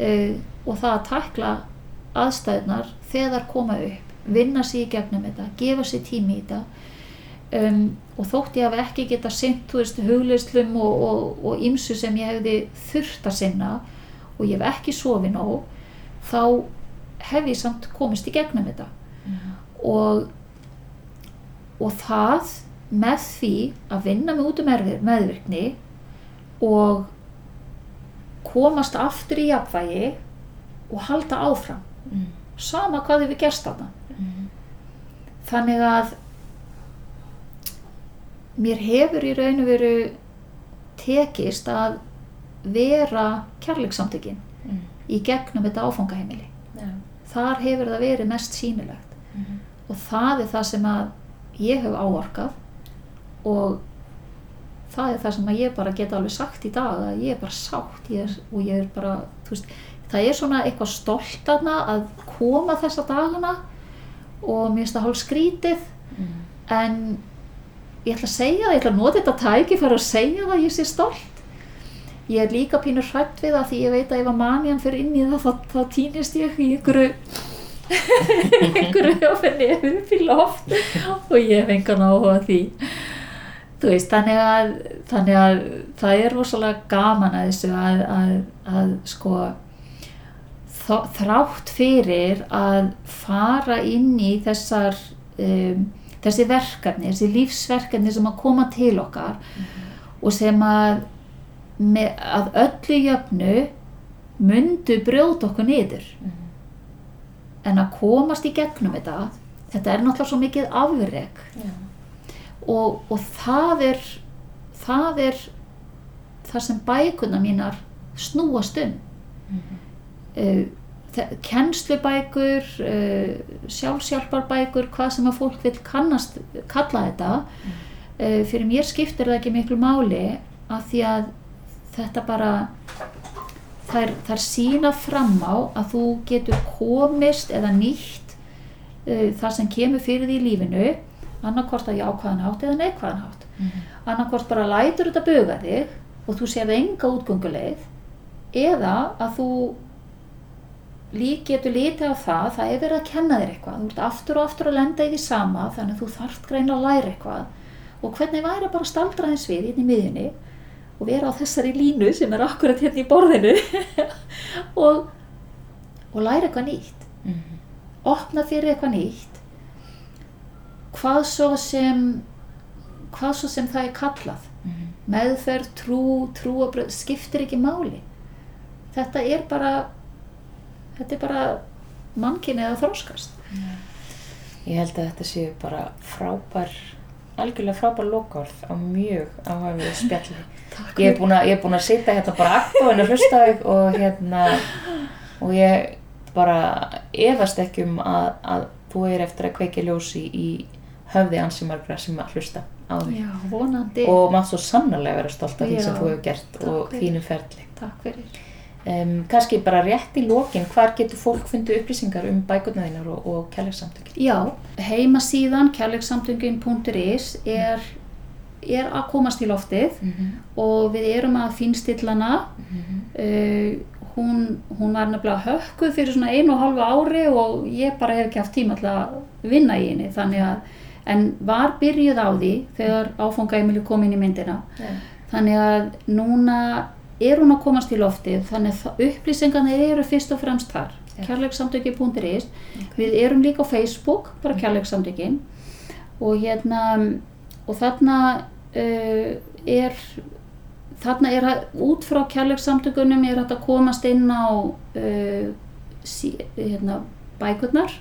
uh, og það að tækla aðstæðnar þegar koma upp vinna sér í gegnum þetta, gefa sér tími í þetta. Um, og þótt ég hafi ekki geta veist, hugleislum og, og, og ymsu sem ég hefði þurft að sinna og ég hef ekki sofið nóg þá hef ég samt komist í gegnum þetta. Og og það með því að vinna mig út um erfið- meðvirkni og komast aftur í jafnvægi og halda áfram Mm. sama hvað hefur gerst þarna Mm. þannig að mér hefur í raun og veru tekist að vera kærleiksamtökin Mm. í gegnum þetta áfangaheimili Já. þar hefur það verið mest sýnilegt Mhm. og það er það sem að ég hef áorkað og það er það sem ég bara get alveg sagt í dag að ég er bara sátt ég er, og ég er bara, þú veist það er svona eitthvað stolt aðna að koma þessa dagana og mér finnst það hálf skrítið. Mm. en ég ætla að segja það, ég ætla að nota þetta tæki fyrir að segja það að ég sé stolt. Ég er líka pínur hrætt við það því ég veit að ef að manjan fyrir inn í það þá, þá týnist ég í einhverju einhverju ofinni upp í loft og ég hef engan áhuga því veist, þannig að þannig að það er rosalega gaman að þessu að, að, að sko þrátt fyrir að fara inn í þessar um, þessi verkefni, þessi lífsverkefni sem að koma til okkar og sem að með, að öllu jöfnu myndu brjóta okkur niður. En að komast í gegnum þetta þetta er náttúrulega svo mikið afreg Já. Og, og það er það er það sem bækuna mínar snúast um. Uh, kennslubækur uh, sjálfsjálfarbækur hvað sem að fólk vil kannast kalla þetta. Uh, fyrir mér skiptir það ekki miklu máli af því að þetta bara þær, þær sína fram á að þú getur komist eða nýtt það sem kemur fyrir því lífinu annarkvort að jákvæðan hátt eða neikvæðan hátt. Annarkvort bara lætur þetta buga þig og þú séð enga útgönguleið eða að þú lík getur litið á það það er verið að kenna þér eitthvað. Þú ert aftur og aftur að lenda í því sama þannig að þú þarft greina að læra eitthvað. Og hvernig væri bara að staldra þess við hérna í miðjunni og vera á þessari línu sem er akkurat hérna í borðinu og, og læra eitthvað nýtt. Opna fyrir eitthvað nýtt hvað svo sem hvað svo sem það er kallað. Meðferð, trú, trúabröð skiptir ekki máli. Þetta er bara þetta er bara mannkinni að þróskast Ég held að þetta séu bara frábær algjörlega frábær lokaorð á mjög áhæfið spjalli. Ég er búin að, að sitja hérna bara aktóinu að hlusta á þig og hérna og ég bara efast ekki um að, að þú er eftir að kveiki ljósi í höfði ansi margra sem að hlusta á þig. Já, vonandi. Og maður svo sannarlega vera stolt af því sem þú hefur gert takk og fyrir. þínu ferli. Takk fyrir. Um, kannski bara rétt í lokin hvar getur fólk fundið upplýsingar um bækurna þínar og, og kærleikssamtökin? Já, heimasíðan kærleiksamtöngin.is er, er að komast í loftið mm -hmm. og við erum að finnstillana uh, hún, hún var nefnilega hökkuð fyrir svona einu og halva ári og ég bara hef ekki haft tíma til að vinna í henni. Þannig að en var byrjuð á því þegar áfangaimili kom inn í myndina. Yeah. þannig að núna er hún að komast í loftið þannig að upplýsingarna eru fyrst og fremst þar. Já. kærleiksamtöki.is við erum líka á Facebook bara kærleiksamtökin og hérna og þarna uh, er þarna er að, út frá kærleiksamtökunum er hægt að komast inn á uh, sí, hérna, bækurnar.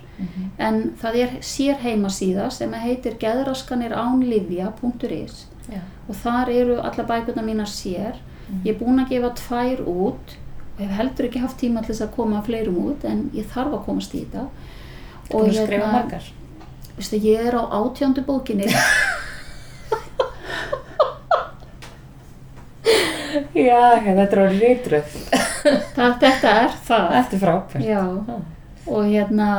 En það er sér heimasíða sem heitir geðraskaniránlifja.is Já. og þar eru alla bækurnar mínar sér. Ég er búin að gefa tvær út og hef heldur ekki haft tíma til þess að koma fleirum út en ég þarf að komast í þetta. Hefur skrifað margar. Veistu, ég er á átjándu bókinni. Já, þetta er orðið reytröð það, þetta er það. Þetta er frábært. Já, Ah. Og hérna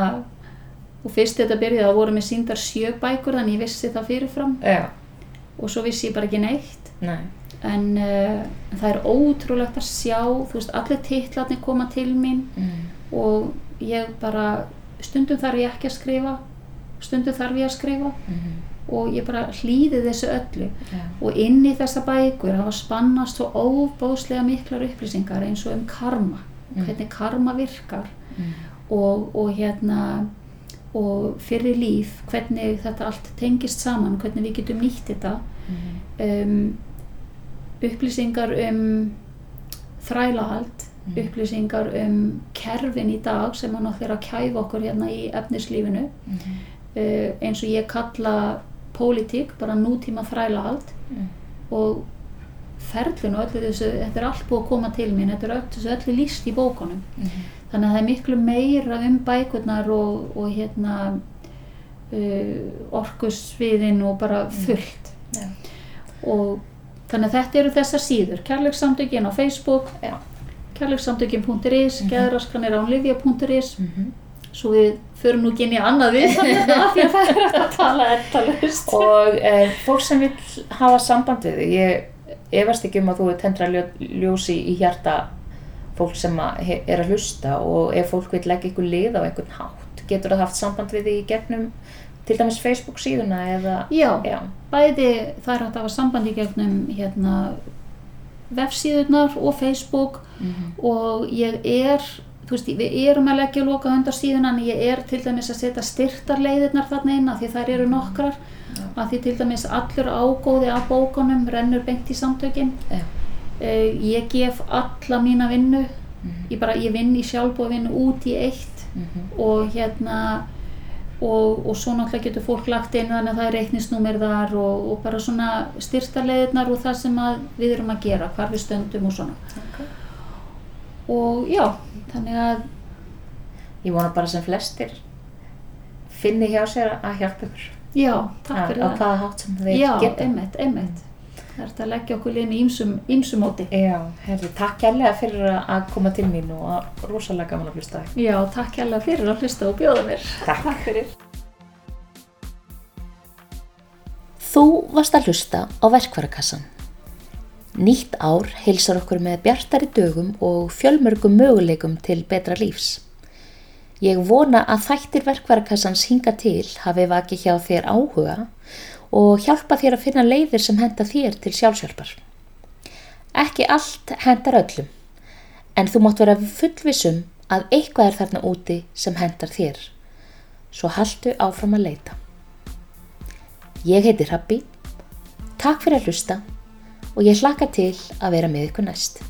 og fyrst þetta byrjaði þá voru mér síndar sjö bækur þannig ég vissi það fyrirfram Já, og svo vissi ég bara ekki neitt nei en uh, það er ótrúlegt að sjá þú veist, allir titlarnir koma til mín mm. og ég bara stundum þarf ég ekki að skrifa stundum þarf ég að skrifa Mm. og ég bara hlýði þessu öllu Já. og inn í þessa bækur hafa spannast svo óbóðslega miklar upplýsingar eins og um karma Mm. hvernig karma virkar Mm. Og, og hérna og fyrir líf hvernig þetta allt tengist saman hvernig við getum nýtt þetta Mm. um, upplýsingar um þrælahald Mm. upplýsingar um kerfin í dag sem hann átt að kæfa okkur hérna í efnislífinu Mm. uh, eins og ég kalla pólitík, bara nútíma þrælahald Mm. og ferlun og öllu þessu, þetta er allt búið að koma til mín, þetta er öllu, þessu öllu líst í bókunum Mm. Þannig að það er miklu meira um bækurnar og, og hérna uh, orkusviðin og bara fullt Já. og þannig að þetta eru þessar síður kærleikssamtökin á Facebook Já. kærleikssamtökin.is Mhm. geðraskanir án livja.is Mhm. svo við förum nú ekki inn í annað við þannig að því að það er að tala endalaust Og e, fólk sem vil hafa samband við þig, ég efast ekki um að þú er tendra ljó, ljósi í hjarta fólk sem að, er að hlusta og ef fólk vil leggja ykkur lið á einhvern hátt, getur það haft samband við þig í gegnum til dæmis Facebook síðuna eða, já, já, bæði það er hægt að hafa samband í gegnum hérna vefsíðurnar og Facebook mm og ég er þú veist, við erum að leggja loka hönd á síðuna en ég er til dæmis að setja styrtarleiðirnar þarna inn af því þær eru nokkrar. Já. af því til dæmis allur ágóði af bókunum rennur beint í samtökin. Já. Uh, ég gef alla mína vinnu Mm ég bara, ég vinn í sjálfbúið vinnu út í eitt -hmm. og hérna og, og svo náttúrulega getur fólk lagt inn þannig að það er reiknisnúmer þar og, og bara svona styrtarleiðirnar og það sem við erum að gera, hvar við stöndum og svona. Okay. Og já, þannig að Ég vona bara sem flestir finni hjá sér að hjálpa ykkur. já, takk Á- fyrir Á það. hvaða hátt sem þeir Já, geta. einmitt, einmitt. Það er þetta að leggja okkur inn í ýmsum, móti. Já, herri, takk kærlega fyrir að- koma til mín og að rosalega gaman að hlusta. Já, takk hérlega fyrir að hlusta og bjóða mér. Takk. Takk fyrir. Þú varst að hlusta á verkvarakassan. Nýtt ár heilsar okkur með bjartari dögum og fjölmörgum möguleikum til betra lífs. Ég vona að þættir verkvarakassans hinga til hafi vakið hjá þér áhuga og hjálpa þér að finna leiðir sem henda þér til sjálfsjálfar. Ekki allt hendar öllum, en þú mátt vera fullvissum að eitthvað er þarna úti sem hendar þér. Svo haltu áfram að leita. Ég heiti Hrabbi, takk fyrir að hlusta og ég hlakka til að vera með ykkur næst.